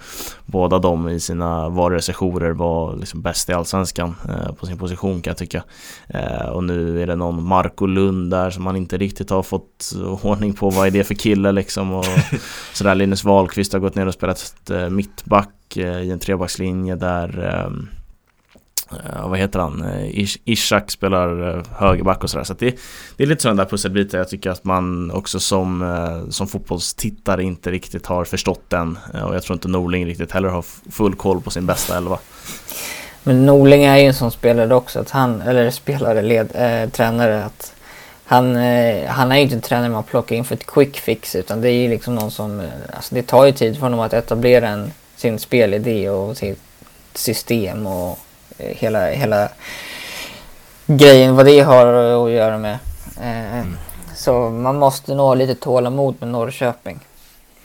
båda de i sina varurecensioner var liksom bäst i Allsvenskan eh, på sin position kan jag tycka. Eh, och nu är det någon Marco Lund där som man inte riktigt har fått ordning på vad är det för kille liksom och [laughs] sådär Linus Wahlqvist har gått ner och spelat eh, mittback eh, i en trebackslinje där eh, eh vad heter han? Eh, Ish- Ishak spelar eh, högerback och sådär. Så att det, det är lite sådana där pusselbitar jag tycker att man också som, eh, som fotbollstittare inte riktigt har förstått den. Eh, Och jag tror inte Norling riktigt heller har full koll på sin bästa elva. Men Norling är ju en sån spelare också, att han, eller spelare, led, eh, tränare, att han, eh, han är ju inte en tränare man plockar in för ett quick fix utan det är ju liksom någon som, eh, alltså det tar ju tid för honom att etablera en, sin spelidé och sitt system och eh, hela, hela grejen, vad det har att göra med. Eh, Så man måste nog ha lite tålamod med Norrköping.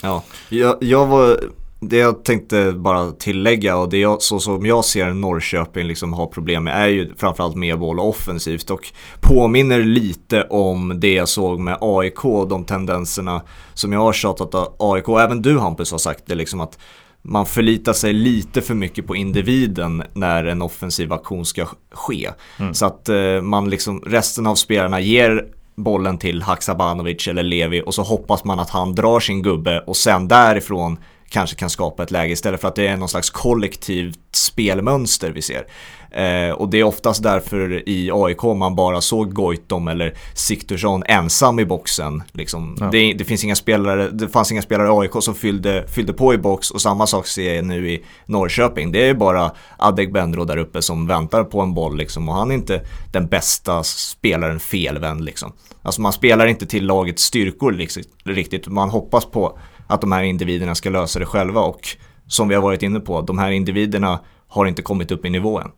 Ja, jag, jag var, det jag tänkte bara tillägga och det jag, så som jag ser Norrköping liksom har problem med är ju framförallt med boll och offensivt och påminner lite om det jag såg med AIK, de tendenserna som jag har tjatat att AIK, och även du Hampus har sagt det liksom att man förlitar sig lite för mycket på individen när en offensiv aktion ska ske. Mm. Så att eh, man liksom, resten av spelarna ger bollen till Haksabanovic eller Levi och så hoppas man att han drar sin gubbe och sen därifrån kanske kan skapa ett läge istället för att det är någon slags kollektivt spelmönster vi ser. Eh, och det är oftast därför i AIK man bara såg Goitom eller Siktursson ensam i boxen. Liksom. Ja. Det, det, finns inga spelare, det fanns inga spelare i AIK som fyllde, fyllde på i box och samma sak ser jag nu i Norrköping. Det är bara Adegbenro där uppe som väntar på en boll liksom, och han är inte den bästa spelaren felvänd. Liksom. Alltså man spelar inte till lagets styrkor liksom, riktigt, man hoppas på att de här individerna ska lösa det själva och som vi har varit inne på, de här individerna har inte kommit upp i nivån.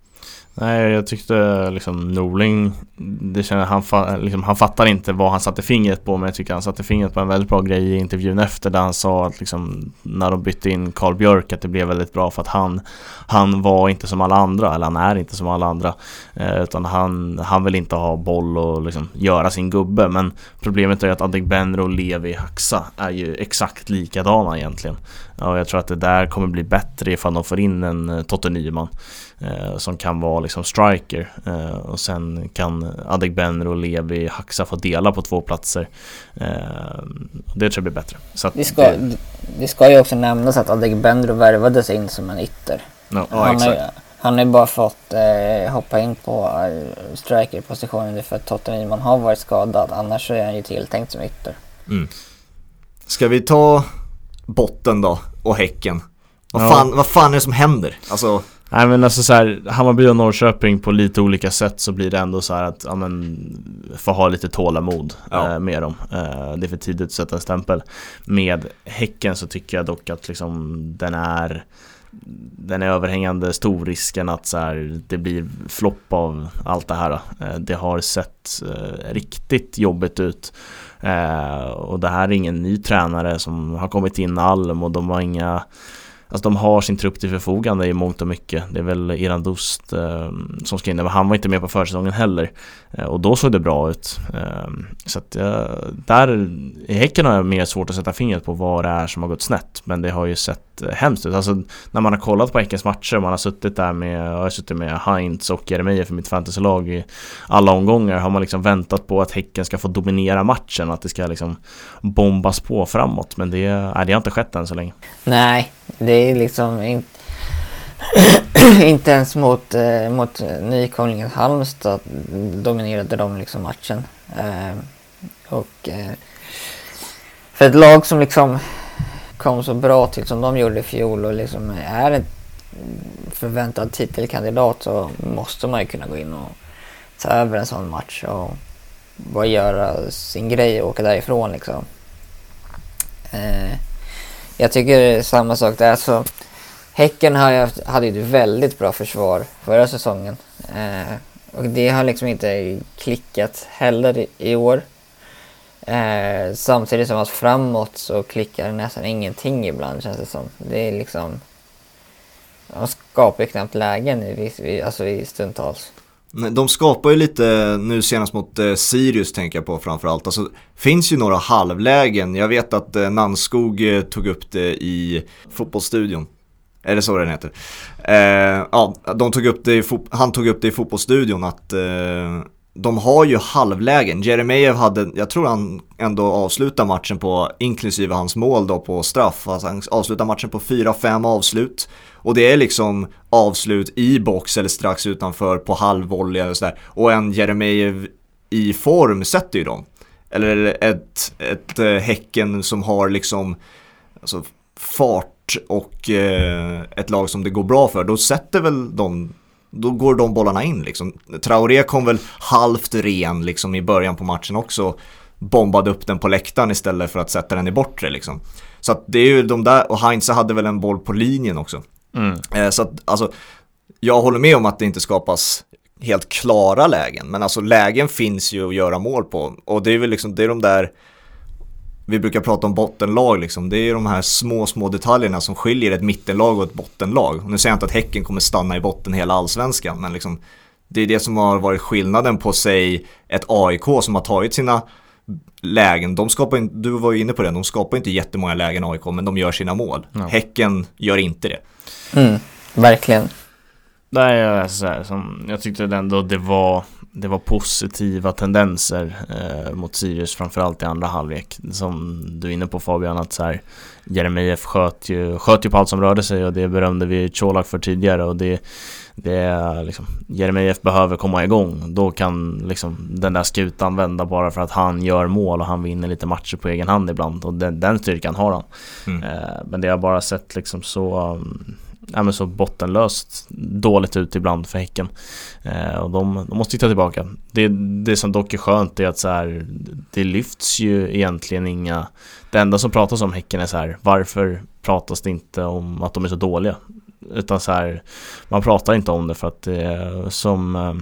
Nej, jag tyckte liksom Norling, det känner, han, fa, liksom, han fattar inte vad han satte fingret på men jag tycker han satte fingret på en väldigt bra grej i intervjun efter där han sa att liksom, när de bytte in Carl Björk att det blev väldigt bra för att han, han var inte som alla andra, eller han är inte som alla andra eh, utan han, han vill inte ha boll och liksom, göra sin gubbe men problemet är att Adegbenro, Levi, Haxa är ju exakt likadana egentligen. Och jag tror att det där kommer bli bättre ifall de får in en eh, Totte Nyman som kan vara liksom striker eh, och sen kan Adegbenro och Levi Haxa få dela på två platser. Eh, det tror jag blir bättre. Så det, ska, det... det ska ju också nämnas att Adegbenro värvades in som en ytter. No. Ja, han, har, han har ju bara fått eh, hoppa in på eh, strikerpositionen för att Totte Nyman har varit skadad. Annars är han ju tilltänkt som ytter. Mm. Ska vi ta botten då och Häcken? Vad, ja. fan, vad fan är det som händer? Alltså... Nej men alltså så här, Hammarby och Norrköping på lite olika sätt så blir det ändå så att, ja men, få ha lite tålamod ja. eh, med dem. Eh, det är för tidigt att sätta en stämpel. Med Häcken så tycker jag dock att liksom den är den är överhängande stor risken att så här, det blir flopp av allt det här. Eh, det har sett eh, riktigt jobbigt ut Eh, och det här är ingen ny tränare som har kommit in Alm och de har inga Alltså de har sin trupp till förfogande i mångt och mycket. Det är väl Iran Dost eh, som ska in men han var inte med på försäsongen heller. Eh, och då såg det bra ut. Eh, så att eh, där i Häcken har jag mer svårt att sätta fingret på vad det är som har gått snett. Men det har ju sett eh, hemskt ut. Alltså när man har kollat på Häckens matcher, man har suttit där med, jag har suttit med Heinz och Jeremejeff för mitt fantasylag i alla omgångar. Har man liksom väntat på att Häcken ska få dominera matchen, att det ska liksom bombas på framåt. Men det, nej, det har inte skett än så länge. Nej, det är liksom inte [clears throat] inte ens mot, eh, mot nykomlingen Halmstad dominerade de liksom matchen. Eh, och eh, för ett lag som liksom kom så bra till som de gjorde i fjol och liksom är en förväntad titelkandidat så måste man ju kunna gå in och ta över en sån match och bara göra sin grej och åka därifrån liksom. Eh, jag tycker samma sak där. Så Häcken hade ju ett väldigt bra försvar förra säsongen. Eh, och det har liksom inte klickat heller i, i år. Eh, samtidigt som att framåt så klickar det nästan ingenting ibland känns det som. Det är liksom... De skapar ju knappt lägen i, alltså i stundtals. De skapar ju lite, nu senast mot eh, Sirius tänker jag på framförallt. Alltså, finns ju några halvlägen. Jag vet att eh, Nanskog Nannskog eh, tog upp det i fotbollsstudion. Är det så den heter? Eh, ja, de tog upp det i han tog upp det i fotbollsstudion att eh, de har ju halvlägen. Jeremejeff hade, jag tror han ändå avslutar matchen på, inklusive hans mål då på straff, alltså han avslutar matchen på 4-5 avslut. Och det är liksom avslut i box eller strax utanför på halvvolley eller sådär. Och en Jeremejeff i form sätter ju dem. Eller ett, ett, eh, Häcken som har liksom alltså, fart och eh, ett lag som det går bra för, då sätter väl de då går de bollarna in liksom. Traoré kom väl halvt ren liksom i början på matchen också. Bombade upp den på läktaren istället för att sätta den i bortre liksom. Så att det är ju de där, och Heinz hade väl en boll på linjen också. Mm. Eh, så att alltså, jag håller med om att det inte skapas helt klara lägen. Men alltså lägen finns ju att göra mål på. Och det är väl liksom, det är de där vi brukar prata om bottenlag liksom. Det är ju de här små, små detaljerna som skiljer ett mittenlag och ett bottenlag. Nu säger jag inte att Häcken kommer stanna i botten hela allsvenskan, men liksom det är det som har varit skillnaden på sig ett AIK som har tagit sina lägen. De skapar inte, du var ju inne på det, de skapar inte jättemånga lägen AIK, men de gör sina mål. Ja. Häcken gör inte det. Mm, verkligen. Nej, alltså, som, jag tyckte ändå det var det var positiva tendenser eh, mot Sirius framförallt i andra halvlek. Som du är inne på Fabian att så här Jeremejeff sköt ju, sköt ju på allt som rörde sig och det berömde vi Colak för tidigare och det, det är liksom Jeremejeff behöver komma igång. Då kan liksom den där skutan vända bara för att han gör mål och han vinner lite matcher på egen hand ibland och den, den styrkan har han. Mm. Eh, men det har bara sett liksom så um, ja, men så bottenlöst dåligt ut ibland för Häcken. Eh, och de, de måste ta tillbaka. Det, det som dock är skönt är att så här, det lyfts ju egentligen inga... Det enda som pratas om Häcken är så här, varför pratas det inte om att de är så dåliga? Utan så här, man pratar inte om det för att det är som... Eh,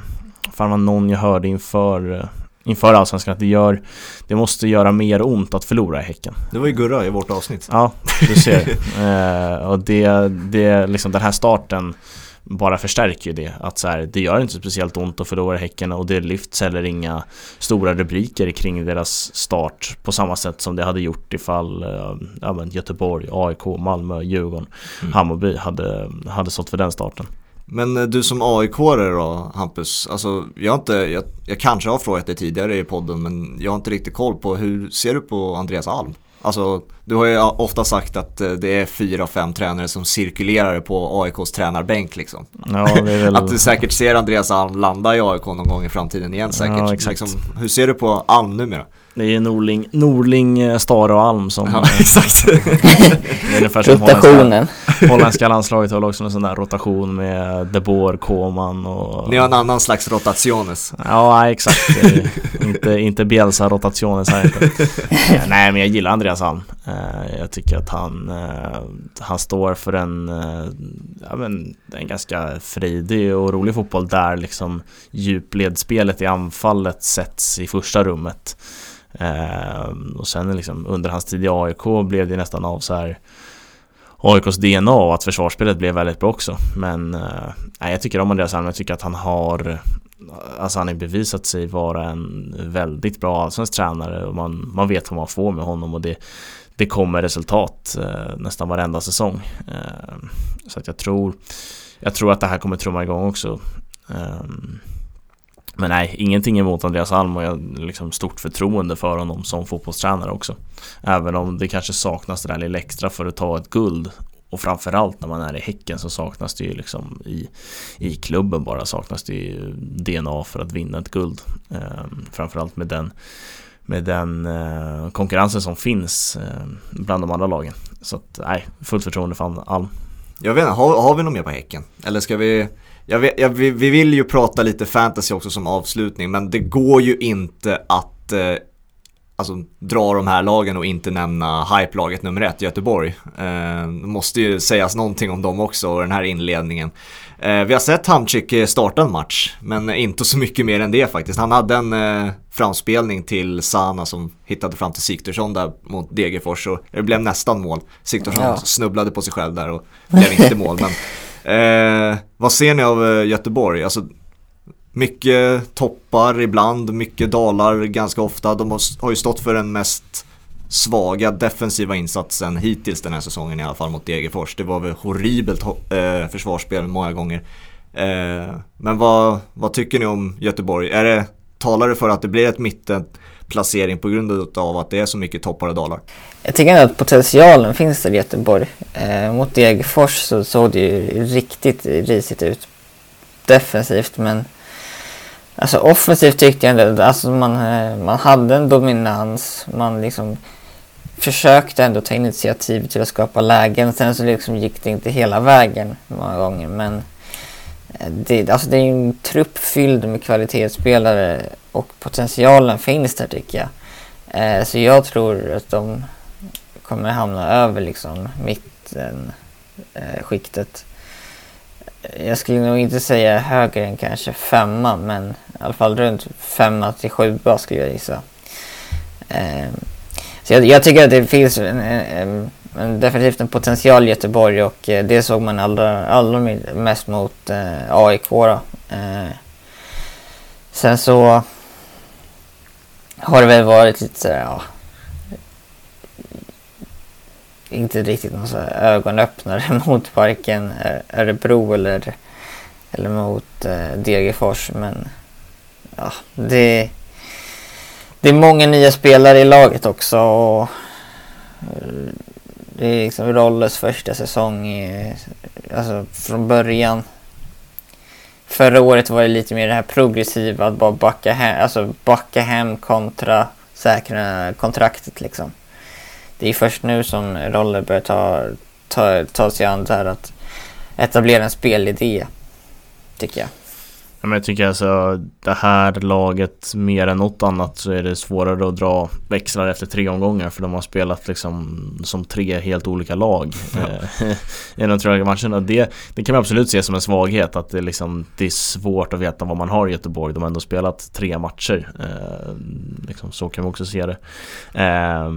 fan var någon jag hörde inför eh, inför Allsvenskan att det gör Det måste göra mer ont att förlora i Häcken Det var ju Gurra i vårt avsnitt Ja, du ser [laughs] eh, Och det, det liksom den här starten bara förstärker ju det. Att så här, det gör inte speciellt ont att förlora Häcken och det lyfts heller inga stora rubriker kring deras start på samma sätt som det hade gjort ifall eh, ja, men Göteborg, AIK, Malmö, Djurgården, mm. Hammarby hade, hade stått för den starten. Men eh, du som AIK-are då Hampus, alltså jag, inte, jag, jag kanske har frågat dig tidigare i podden men jag har inte riktigt koll på hur ser du på Andreas Alm? Alltså, du har ju ofta sagt att eh, det är fyra, fem tränare som cirkulerar på AIKs tränarbänk liksom. Ja, väl... [laughs] Att du säkert ser Andreas Alm landa i AIK någon gång i framtiden igen säkert. Ja, exakt. Liksom, hur ser du på Alm numera? Det är Norling, Norling eh, Stare och Alm som... Ja, exakt. [laughs] det är ungefär som Rotationen. Holländska, holländska landslaget har också en sån där rotation med De Boer, Koman och... Ni har en annan slags rotationes. Ja, exakt. inte, inte Bielsa rotationes här inte. [laughs] Nej, men jag gillar Andreas Alm. Eh, jag tycker att han, eh, han står för en, ja, men, en ganska fridig och rolig fotboll där liksom djupledsspelet i anfallet sätts i första rummet. Eh, och sen liksom under hans tid i AIK blev det nästan av så här AIKs DNA och att försvarsspelet blev väldigt bra också. Men eh, jag tycker om Andreas Alm, jag tycker att han har Alltså han har bevisat sig vara en väldigt bra allsvensk tränare och man, man vet vad man får med honom och det, det kommer resultat eh, nästan varenda säsong. Eh, så att jag tror Jag tror att det här kommer trumma igång också. Um, men nej, ingenting emot Andreas Alm och jag har liksom stort förtroende för honom som fotbollstränare också. Även om det kanske saknas det där lilla extra för att ta ett guld. Och framförallt när man är i Häcken så saknas det ju liksom i, i klubben bara saknas det ju DNA för att vinna ett guld. Eh, framförallt med den, med den eh, konkurrensen som finns eh, bland de andra lagen. Så att nej, fullt förtroende för Alm. Jag vet inte, har, har vi något mer på Häcken? Eller ska vi jag vet, jag, vi, vi vill ju prata lite fantasy också som avslutning men det går ju inte att eh, alltså, dra de här lagen och inte nämna hype-laget nummer ett, Göteborg. Eh, måste ju sägas någonting om dem också och den här inledningen. Eh, vi har sett Hamcik starta en match, men inte så mycket mer än det faktiskt. Han hade en eh, framspelning till Sana som hittade fram till Siktorsson där mot Degerfors och det blev nästan mål. Siktorsson ja. snubblade på sig själv där och blev inte mål. Men [laughs] Eh, vad ser ni av eh, Göteborg? Alltså, mycket toppar ibland, mycket dalar ganska ofta. De har, har ju stått för den mest svaga defensiva insatsen hittills den här säsongen i alla fall mot Degerfors. Det var väl horribelt eh, försvarsspel många gånger. Eh, men vad, vad tycker ni om Göteborg? Är det, talar det för att det blir ett mitten placering på grund av att det är så mycket toppar och dalar. Jag tycker att potentialen finns där i Göteborg. Eh, mot Degerfors så såg det ju riktigt risigt ut defensivt men alltså offensivt tyckte jag ändå alltså man, eh, man hade en dominans. Man liksom försökte ändå ta initiativ till att skapa lägen. Sen så liksom gick det inte hela vägen många gånger men eh, det, alltså det är en trupp fylld med kvalitetsspelare och potentialen finns där tycker jag. Eh, så jag tror att de kommer hamna över liksom mitten eh, skiktet. Eh, jag skulle nog inte säga högre än kanske femma men i alla fall runt femma till sjua skulle jag gissa. Eh, så jag, jag, tycker att det finns en, en, en, definitivt en potential i Göteborg och eh, det såg man allra, allra mest mot eh, AIK. Då. Eh, sen så har det väl varit lite sådär, ja, inte riktigt någon ögonöppnare [laughs] mot varken eh, Örebro eller, eller mot eh, Degerfors men ja, det det är många nya spelare i laget också. Och eh, det är liksom Rolles första säsong i, alltså från början. Förra året var det lite mer det här progressiva att bara backa hem, alltså backa hem kontra säkra kontraktet liksom. Det är först nu som Roller börjar ta, ta, ta sig an det här att etablera en spelidé. Tycker jag. Men jag tycker alltså det här laget mer än något annat så är det svårare att dra växlar efter tre omgångar för de har spelat liksom som tre helt olika lag ja. Eh, [laughs] i de tre matcherna. Det, det kan man absolut se som en svaghet att det, liksom, det är svårt att veta vad man har i Göteborg. De har ändå spelat tre matcher. Eh, liksom, så kan man också se det. Eh,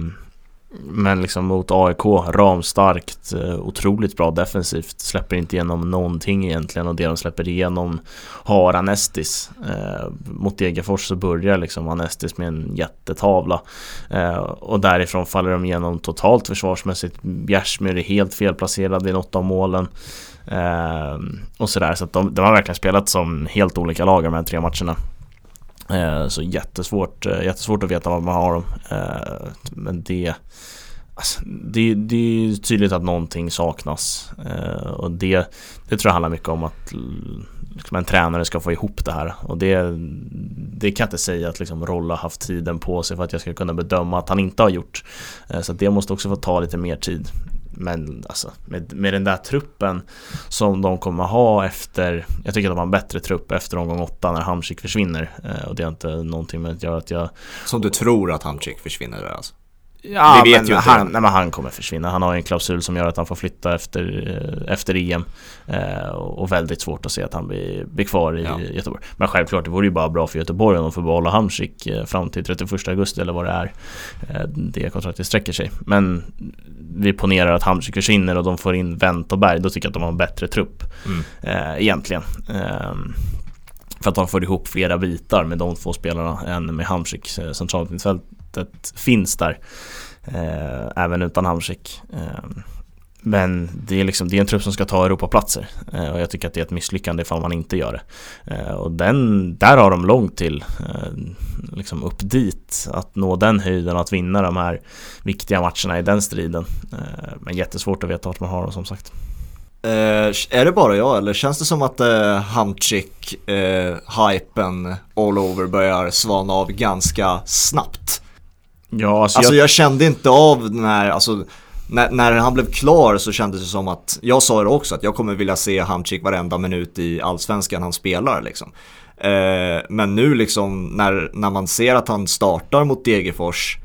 men liksom mot AIK, ramstarkt, eh, otroligt bra defensivt. Släpper inte igenom någonting egentligen och det de släpper igenom har Anestis. Eh, mot Degerfors så börjar liksom Anestis med en jättetavla. Eh, och därifrån faller de igenom totalt försvarsmässigt. Bjärsmyr är helt felplacerad i något av målen. Eh, och sådär, så att de, de har verkligen spelat som helt olika lag de här tre matcherna. Eh, så jättesvårt, eh, jättesvårt att veta vad man har dem. Eh, men det, alltså, det, det är tydligt att någonting saknas. Och det, det tror jag handlar mycket om att liksom en tränare ska få ihop det här. Och det, det kan jag inte säga att liksom Rolla haft tiden på sig för att jag ska kunna bedöma att han inte har gjort. Så det måste också få ta lite mer tid. Men alltså med, med den där truppen som de kommer ha efter Jag tycker att de har en bättre trupp efter omgång åtta när Hamsik försvinner eh, Och det har inte någonting med att göra att jag Som du tror att Hamsik försvinner alltså? Ja, vi vet men ju inte han, nej, men han kommer försvinna. Han har en klausul som gör att han får flytta efter, eh, efter EM. Eh, och väldigt svårt att se att han blir, blir kvar i ja. Göteborg. Men självklart, det vore ju bara bra för Göteborg om de får behålla Hamsik eh, fram till 31 augusti eller vad det är. Eh, det kontraktet sträcker sig. Men vi ponerar att Hamsik försvinner och de får in Wendt och Berg. Då tycker jag att de har en bättre trupp. Mm. Eh, egentligen. Ehm, för att de får ihop flera bitar med de två spelarna än med Hamsik centralt mittfältet finns där. Eh, även utan Hamsik. Eh, men det är, liksom, det är en trupp som ska ta Europaplatser eh, och jag tycker att det är ett misslyckande ifall man inte gör det. Eh, och den, där har de långt till, eh, liksom upp dit, att nå den höjden och att vinna de här viktiga matcherna i den striden. Eh, men jättesvårt att veta vart man har dem som sagt. Eh, är det bara jag eller känns det som att eh, Hamchik, eh, hypen all over börjar svana av ganska snabbt? Ja, alltså, alltså jag... jag... kände inte av den här, alltså när, när, han blev klar så kändes det som att, jag sa det också, att jag kommer vilja se Hamchik varenda minut i allsvenskan han spelar liksom. Eh, men nu liksom när, när man ser att han startar mot Degerfors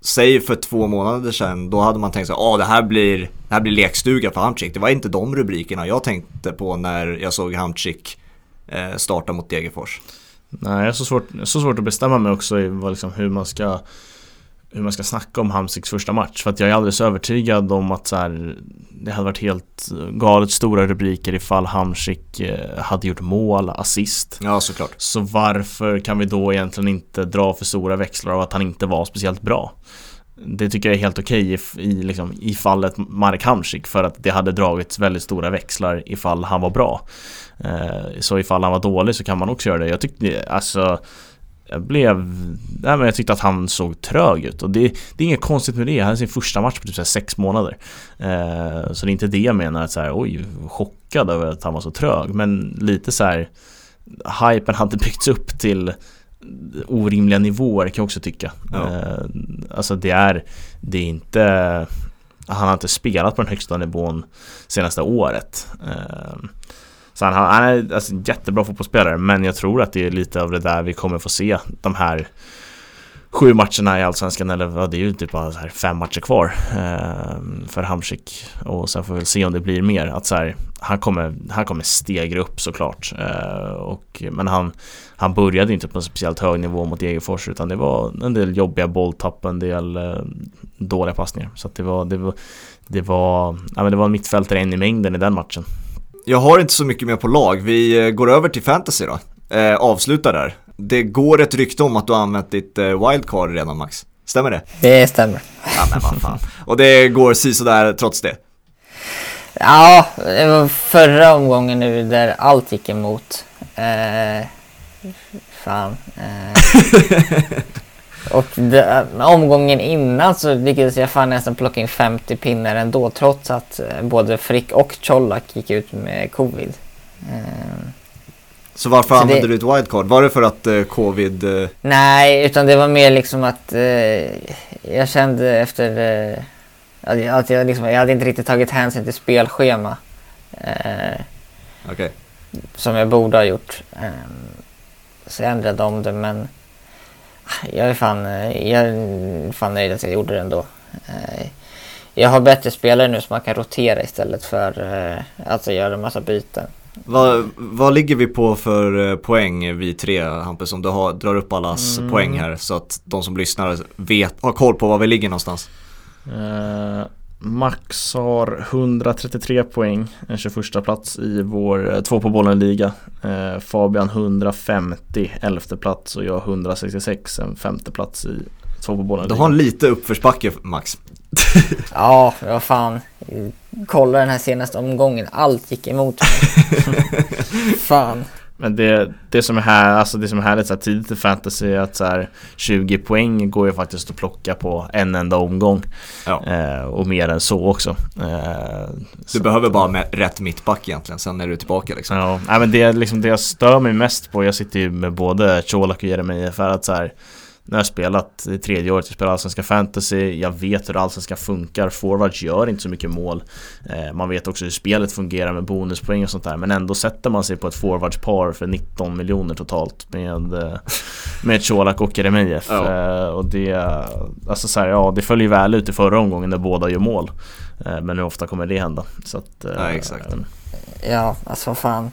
Säg för två månader sedan, då hade man tänkt sig att det här blir, det här blir lekstuga för Hamchik. Det var inte de rubrikerna jag tänkte på när jag såg Hamchik eh, starta mot Degerfors. Nej, jag är så svårt, så svårt att bestämma mig också i vad, liksom, hur man ska hur man ska snacka om Hamsiks första match. För att jag är alldeles övertygad om att så här, det hade varit helt galet stora rubriker ifall Hamsik eh, hade gjort mål, assist. Ja, såklart. Så varför kan vi då egentligen inte dra för stora växlar av att han inte var speciellt bra? Det tycker jag är helt okej okay i, i, liksom, i fallet Marek Hamsik för att det hade dragits väldigt stora växlar ifall han var bra. Eh, så ifall han var dålig så kan man också göra det. Jag tyckte, alltså jag blev... Nej men jag tyckte att han såg trög ut och det, det är inget konstigt med det. Han hade sin första match på typ så sex månader. Eh, så det är inte det jag menar att så här, oj, chockad över att han var så trög. Men lite så här, hypen hade byggts upp till orimliga nivåer kan jag också tycka. Ja. Eh, alltså det är, det är inte... Han har inte spelat på den högsta nivån senaste året. Eh, så han, han är alltså, jättebra fotbollsspelare men jag tror att det är lite av det där vi kommer få se de här sju matcherna i Allsvenskan eller ja, det är ju typ bara så här fem matcher kvar eh, för Hamsik och sen får vi väl se om det blir mer att så här, han kommer, han kommer stegra upp såklart eh, och, men han, han började inte på en speciellt hög nivå mot Degerfors utan det var en del jobbiga bolltapp, en del eh, dåliga passningar så att det var, det var, det var, ja, men det var en mittfältare en i mängden i den matchen jag har inte så mycket mer på lag. Vi eh, går över till fantasy då. Eh, avslutar där. Det går ett rykte om att du har använt ditt eh, wildcard redan Max. Stämmer det? Det stämmer. Ja men vad fan. Och det går sådär trots det? Ja, det var förra omgången nu där allt gick emot. Eh, fan. Eh. [laughs] Och det, omgången innan så lyckades jag fan nästan plocka in 50 pinnar ändå trots att eh, både Frick och Colak gick ut med covid. Eh, så varför så använde det... du ett wildcard? Var det för att eh, covid... Eh... Nej, utan det var mer liksom att eh, jag kände efter eh, att jag, liksom, jag hade inte riktigt tagit hänsyn till spelschema. Eh, okay. Som jag borde ha gjort. så jag ändrade om det men jag är fan, jag är fan nöjd att jag gjorde det ändå. Eh, jag har bättre spelare nu som man kan rotera istället för eh, att göra en massa byten. Vad, vad ligger vi på för eh, poäng vi tre Hampus om du har, drar upp allas mm. poäng här så att de som lyssnar vet, har koll på var vi ligger någonstans? Uh, Max har 133 poäng, en 21 plats i vår uh, två på bollen-liga. Uh, Fabian 150, 11 plats och jag 166, en femte plats i två på bollen-liga. Du har en lite uppförsbacke Max. [laughs] ja, vad fan. Kolla den här senaste omgången, allt gick emot mig. [laughs] fan. Men det, det som är här, alltså det som är härligt så här, tidigt i fantasy är att så här, 20 poäng går ju faktiskt att plocka på en enda omgång. Ja. Eh, och mer än så också. Eh, du så behöver bara med rätt mittback egentligen, sen är du tillbaka liksom. Ja, nej, men det, liksom, det jag stör mig mest på, jag sitter ju med både Colak och Jeremejeff för att så här, nu har jag spelat i tredje året, jag spelar allsvenska fantasy, jag vet hur allsvenska funkar, forwards gör inte så mycket mål. Eh, man vet också hur spelet fungerar med bonuspoäng och sånt där, men ändå sätter man sig på ett forwardspar för 19 miljoner totalt med, eh, med Colak och Jeremejeff. Ja. Eh, och det, alltså så här, ja, det följer väl ut i förra omgången när båda gör mål. Men hur ofta kommer det hända? Så att, ja, exakt. Ja, alltså fan.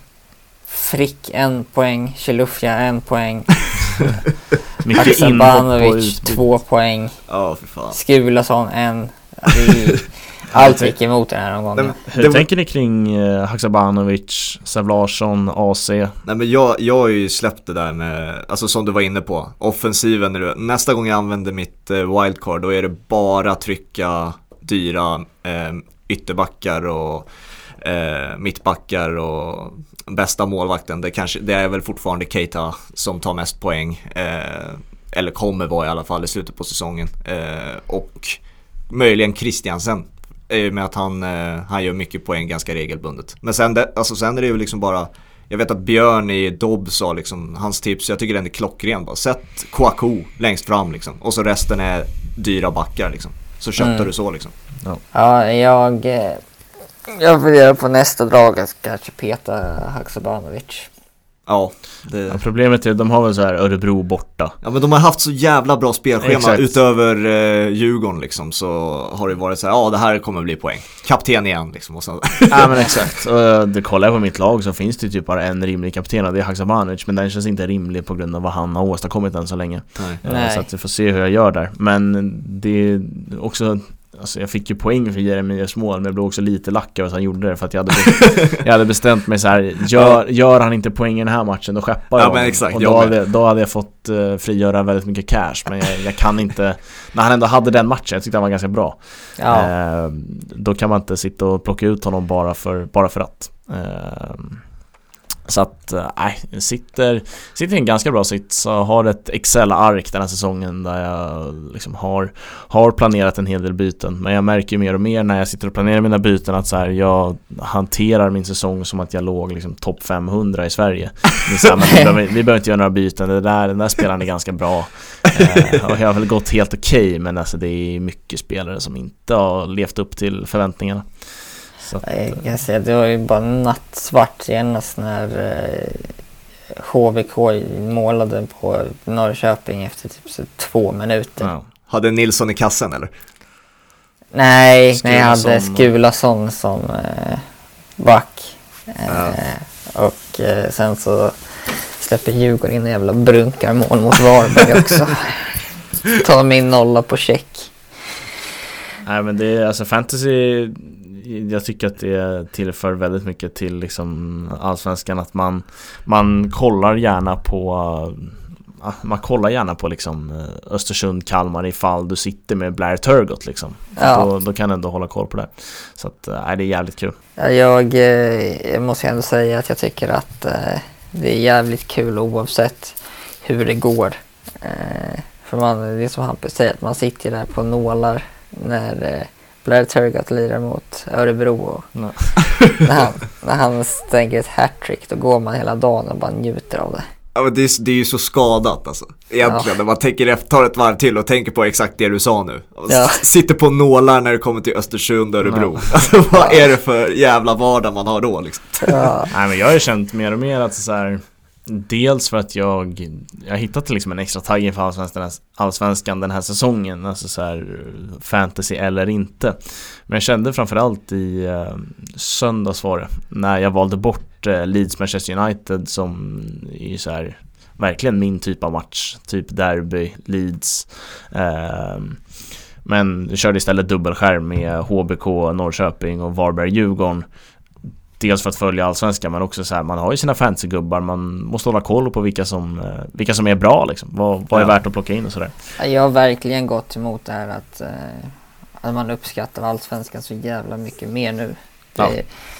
Frick en poäng, Chilufya en poäng. [laughs] Mycket Haksabanovic två poäng. Ja, för fan. Skulason en. [laughs] allt gick emot den här omgången. Hur det tänker ni kring uh, Haksabanovic, Säv Larsson, AC? Nej men jag, jag har ju släppt det där med, alltså som du var inne på, offensiven. Nästa gång jag använder mitt uh, wildcard då är det bara trycka dyra uh, ytterbackar och uh, mittbackar och bästa målvakten, det, kanske, det är väl fortfarande Keita som tar mest poäng. Eh, eller kommer vara i alla fall i slutet på säsongen. Eh, och möjligen Christiansen. I och med att han, eh, han gör mycket poäng ganska regelbundet. Men sen, det, alltså, sen är det ju liksom bara jag vet att Björn i Dobb sa liksom, hans tips, jag tycker den är klockren bara. Sätt Kouakou längst fram liksom. Och så resten är dyra backar liksom. Så köttar mm. du så liksom. Ja, ja jag eh, jag funderar på nästa drag att kanske peta Haksabanovic. Ja, det... ja, Problemet är att de har väl så här Örebro borta. Ja men de har haft så jävla bra spelschema Exakt. utöver eh, Djurgården liksom så har det varit så här, ja det här kommer bli poäng. Kapten igen liksom och så. [laughs] ja men exakt. Och eh, det kollar jag på mitt lag så finns det typ bara en rimlig kapten och det är Haksabanovic men den känns inte rimlig på grund av vad han har åstadkommit än så länge. Nej. Nej. Så att vi får se hur jag gör där. Men det är också Alltså jag fick ju poäng för Jeremias mål men jag blev också lite lack över att han gjorde det för att jag hade, [laughs] jag hade bestämt mig så här, gör, gör han inte poäng i den här matchen då skeppar jag ja, men exakt, Och då, hade, då hade jag fått uh, frigöra väldigt mycket cash men jag, jag, kan inte När han ändå hade den matchen, jag tyckte han var ganska bra. Ja. uh, Då kan man inte sitta och plocka ut honom bara för, bara för att. Uh, så att, eh, nej, äh, sitter, sitter i en ganska bra sits och har ett Excel-ark den här säsongen där jag liksom har, har planerat en hel del byten. Men jag märker mer och mer när jag sitter och planerar mina byten att så här, jag hanterar min säsong som att jag låg liksom topp 500 i Sverige. Här, [laughs] vi, behöver, vi behöver inte göra några byten, det där, den där spelaren är ganska bra. Eh, och jag har väl gått helt okej okay, men alltså det är mycket spelare som inte har levt upp till förväntningarna. Så att, jag kan säga det var ju bara nattsvart senast när HVK eh, målade på Norrköping efter typ två minuter. Ja. Hade Nilsson i kassen eller? Nej, nej jag hade Skulason som eh, back. Ja. Eh, och eh, sen så släpper Djurgården in en jävla brunkarmål mot Varberg också. [laughs] Ta min nolla på check. Nej men det är alltså fantasy jag tycker att det tillför väldigt mycket till liksom allsvenskan att man, man kollar gärna på man kollar gärna på liksom eh, Östersund, Kalmar ifall du sitter med Blair Turgott liksom. Ja. Då, då kan du ändå hålla koll på det. Så att, äh, det är jävligt kul. Ja, jag, eh, jag måste ändå säga att jag tycker att det är jävligt kul oavsett hur det går. För man, det är som Hampus säger, att man sitter där på nålar när Blair Turgott lirar mot Örebro och när, han, när han stänker ett hattrick då går man hela dagen och bara njuter av det. Ja men det är, det är ju så skadat alltså. Egentligen ja. när man tänker efter, tar ett varv till och tänker på exakt det du sa nu. Ja. Sitter på nålar när det kommer till Östersund och Örebro. Ja. [laughs] Alltså vad är det för jävla vardag man har då liksom? Ja. Nej men jag har ju känt mer och mer att så här Dels för att jag, jag har hittat liksom en extra tagg inför allsvenskan, allsvenskan den här säsongen, alltså så här eh, fantasy eller inte. Men jag kände framförallt i eh, söndags var det, när jag valde bort eh, Leeds Manchester United som är så här verkligen min typ av match, typ derby, Leeds. Eh, Men körde istället dubbelskärm med HBK, Norrköping och Varberg-Djurgården. Dels för att följa allsvenskan men också så här, man har ju sina fantasygubbar, man måste hålla koll på vilka som, eh, vilka som är bra liksom. Vad, vad är Ja. värt att plocka in och sådär. Ja, Jag har verkligen gått emot det här att, eh, att man uppskattar allsvenskan så jävla mycket mer nu. Det,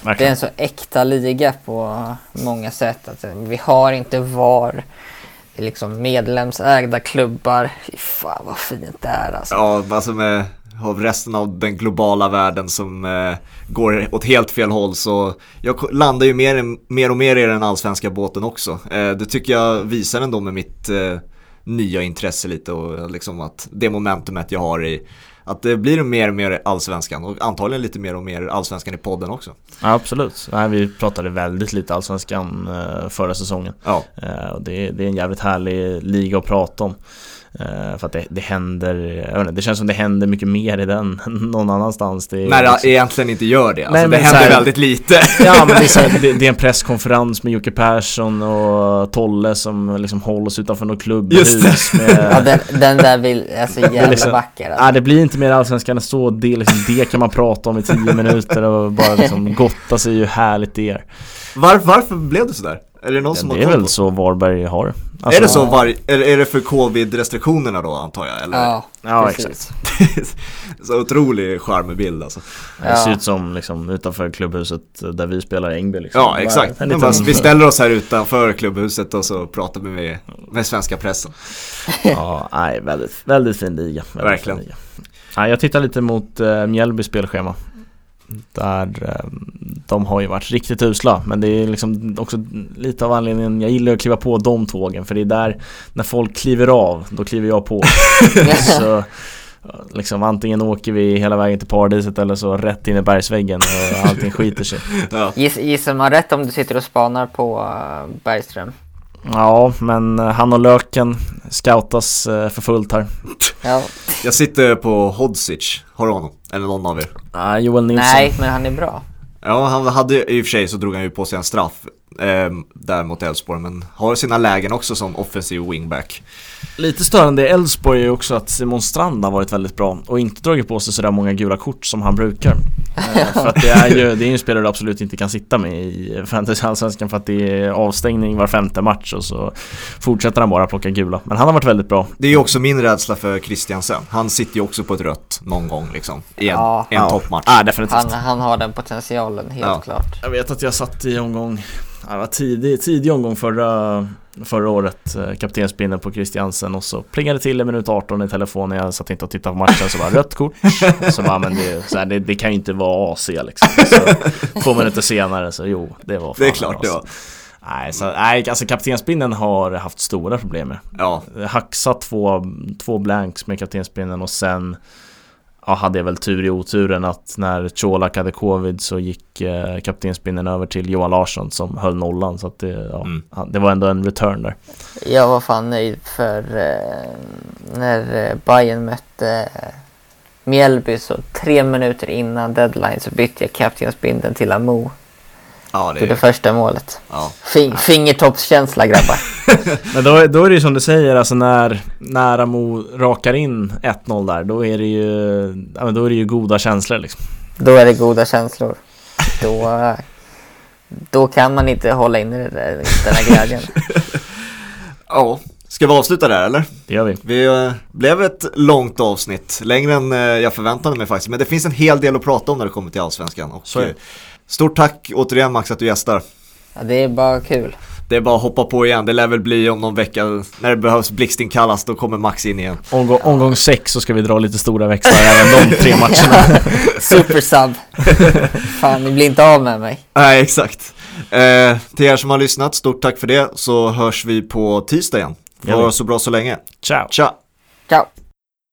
Ja, det är en så äkta liga på många sätt. Att, eh, vi har inte VAR. Det är liksom medlemsägda klubbar. Fy fan vad fint det är alltså. Ja, alltså med av resten av den globala världen som eh, går åt helt fel håll så jag landar ju mer, mer och mer i den allsvenska båten också. Eh, det tycker jag visar ändå med mitt eh, nya intresse lite och liksom att det momentumet jag har i att det blir mer och mer allsvenskan och antagligen lite mer och mer allsvenskan i podden också. Ja, absolut. Nej, vi pratade väldigt lite allsvenskan eh, förra säsongen. Ja, Eh, det är en jävligt härlig liga att prata om. Eh, för att det, det händer, jag vet inte, det känns som det händer mycket mer i den [laughs] än någon annanstans. Det är när det liksom- egentligen inte gör det. Alltså, Nej, det händer här- väldigt lite. Ja men det är, här, [laughs] det, det är en presskonferens med Jocke Persson och Tolle som liksom hålls utanför något klubbhus med [laughs] Ja, den, den där vill, är så jävla liksom- vacker. Alltså. Nej det blir inte mer allsvenskan än så, det, liksom, det kan man prata om i tio minuter och bara liksom gotta sig hur härligt det är. Var, varför blev det sådär? Är det någon som Ja, har det är väl så Varberg har är det så Ja. var, är, är det för covid-restriktionerna då antar jag? Eller? Ja, Ja, precis. [laughs] så otrolig charmbild alltså. Det ser Ja. ut som liksom utanför klubbhuset där vi spelar i Ängby liksom. Ja exakt. liten- bara, vi ställer oss här utanför klubbhuset och så pratar vi med, med svenska pressen. [laughs] Ja, nej, väldigt, väldigt fin liga. Väldigt Verkligen. Fin liga. Jag tittar lite mot uh, Mjällbys spelschema. Där eh, de har ju varit riktigt usla men det är liksom också lite av anledningen jag gillar att kliva på de tågen för det är där när folk kliver av, då kliver jag på. [laughs] så liksom antingen åker vi hela vägen till paradiset eller så rätt in i bergsväggen och allting skiter sig. Ja. Giss, gissar man rätt om du sitter och spanar på uh, Bergström? Ja, men eh, han och Löken scoutas eh, för fullt här. Ja. Jag sitter på Hodzic, har du honom? Eller någon av er? Ah, Joel Nilsson. Nej, men han är bra. Ja, han hade i och för sig så drog han ju på sig en straff eh, där mot Elfsborg men har sina lägen också som offensiv wingback. Lite störande i Elfsborg är ju också att Simon Strand har varit väldigt bra och inte dragit på sig sådär många gula kort som han brukar. [laughs] Eh, för att det är ju det är en spelare du absolut inte kan sitta med i Fantasy Allsvenskan för att det är avstängning var femte match och så fortsätter han bara plocka gula. Men han har varit väldigt bra. Det är ju också min rädsla för Christiansen. Han sitter ju också på ett rött någon gång liksom. I en, Ja. en Ja. toppmatch. Ja, definitivt. Han, han har den potentialen, helt Ja. klart. Jag vet att jag satt i omgång, det var tidig, tidig omgång förra, förra året, eh, kaptensbindeln på Christiansen och så plingade till i minut 18 i telefonen, jag satt inte och tittade på matchen så bara rött kort. Så bara, men det, så här, det, det kan ju inte vara AC liksom. Så två minuter senare så jo, det var fan Det är klart det var. Nej, så, nej, alltså kaptensbindeln har haft stora problem med. Ja, Haxa två, två blanks med kaptensbindeln och sen ja, hade jag väl tur i oturen att när Colak hade covid så gick eh, kaptensbindeln över till Johan Larsson som höll nollan så att det, ja, Mm. det var ändå en return där. Jag var fan nöjd för eh, när eh, Bayern mötte eh, Mjällby så tre minuter innan deadline så bytte jag kaptensbindeln till Amo ja det till det första målet. ja. Fing, fingertoppskänsla grabbar. [laughs] Men då, då är det ju som du säger, alltså när, när Amo rakar in 1-0 där, då är det ju, då är det ju goda känslor liksom. Då är det goda känslor. Då, eh, då kan man inte hålla inne det där, den här glädjen. [laughs] ja. Ska vi avsluta där eller? Det gör vi. Vi eh, blev ett långt avsnitt, längre än eh, jag förväntade mig faktiskt. Men det finns en hel del att prata om när det kommer till Allsvenskan. Och, Stort tack återigen Max att du gästar. Ja, det är bara kul. Det är bara att hoppa på igen, det lär väl bli om någon vecka när det behövs blixtinkallas, då kommer Max in igen. Omgång, omgång sex så ska vi dra lite stora växlar även de tre [laughs] matcherna. Supersub. Fan, ni blir inte av med mig. Nej, exakt. Eh, till er som har lyssnat, stort tack för det, så hörs vi på tisdag igen. Det så bra så länge. Ciao! Tja! Ciao.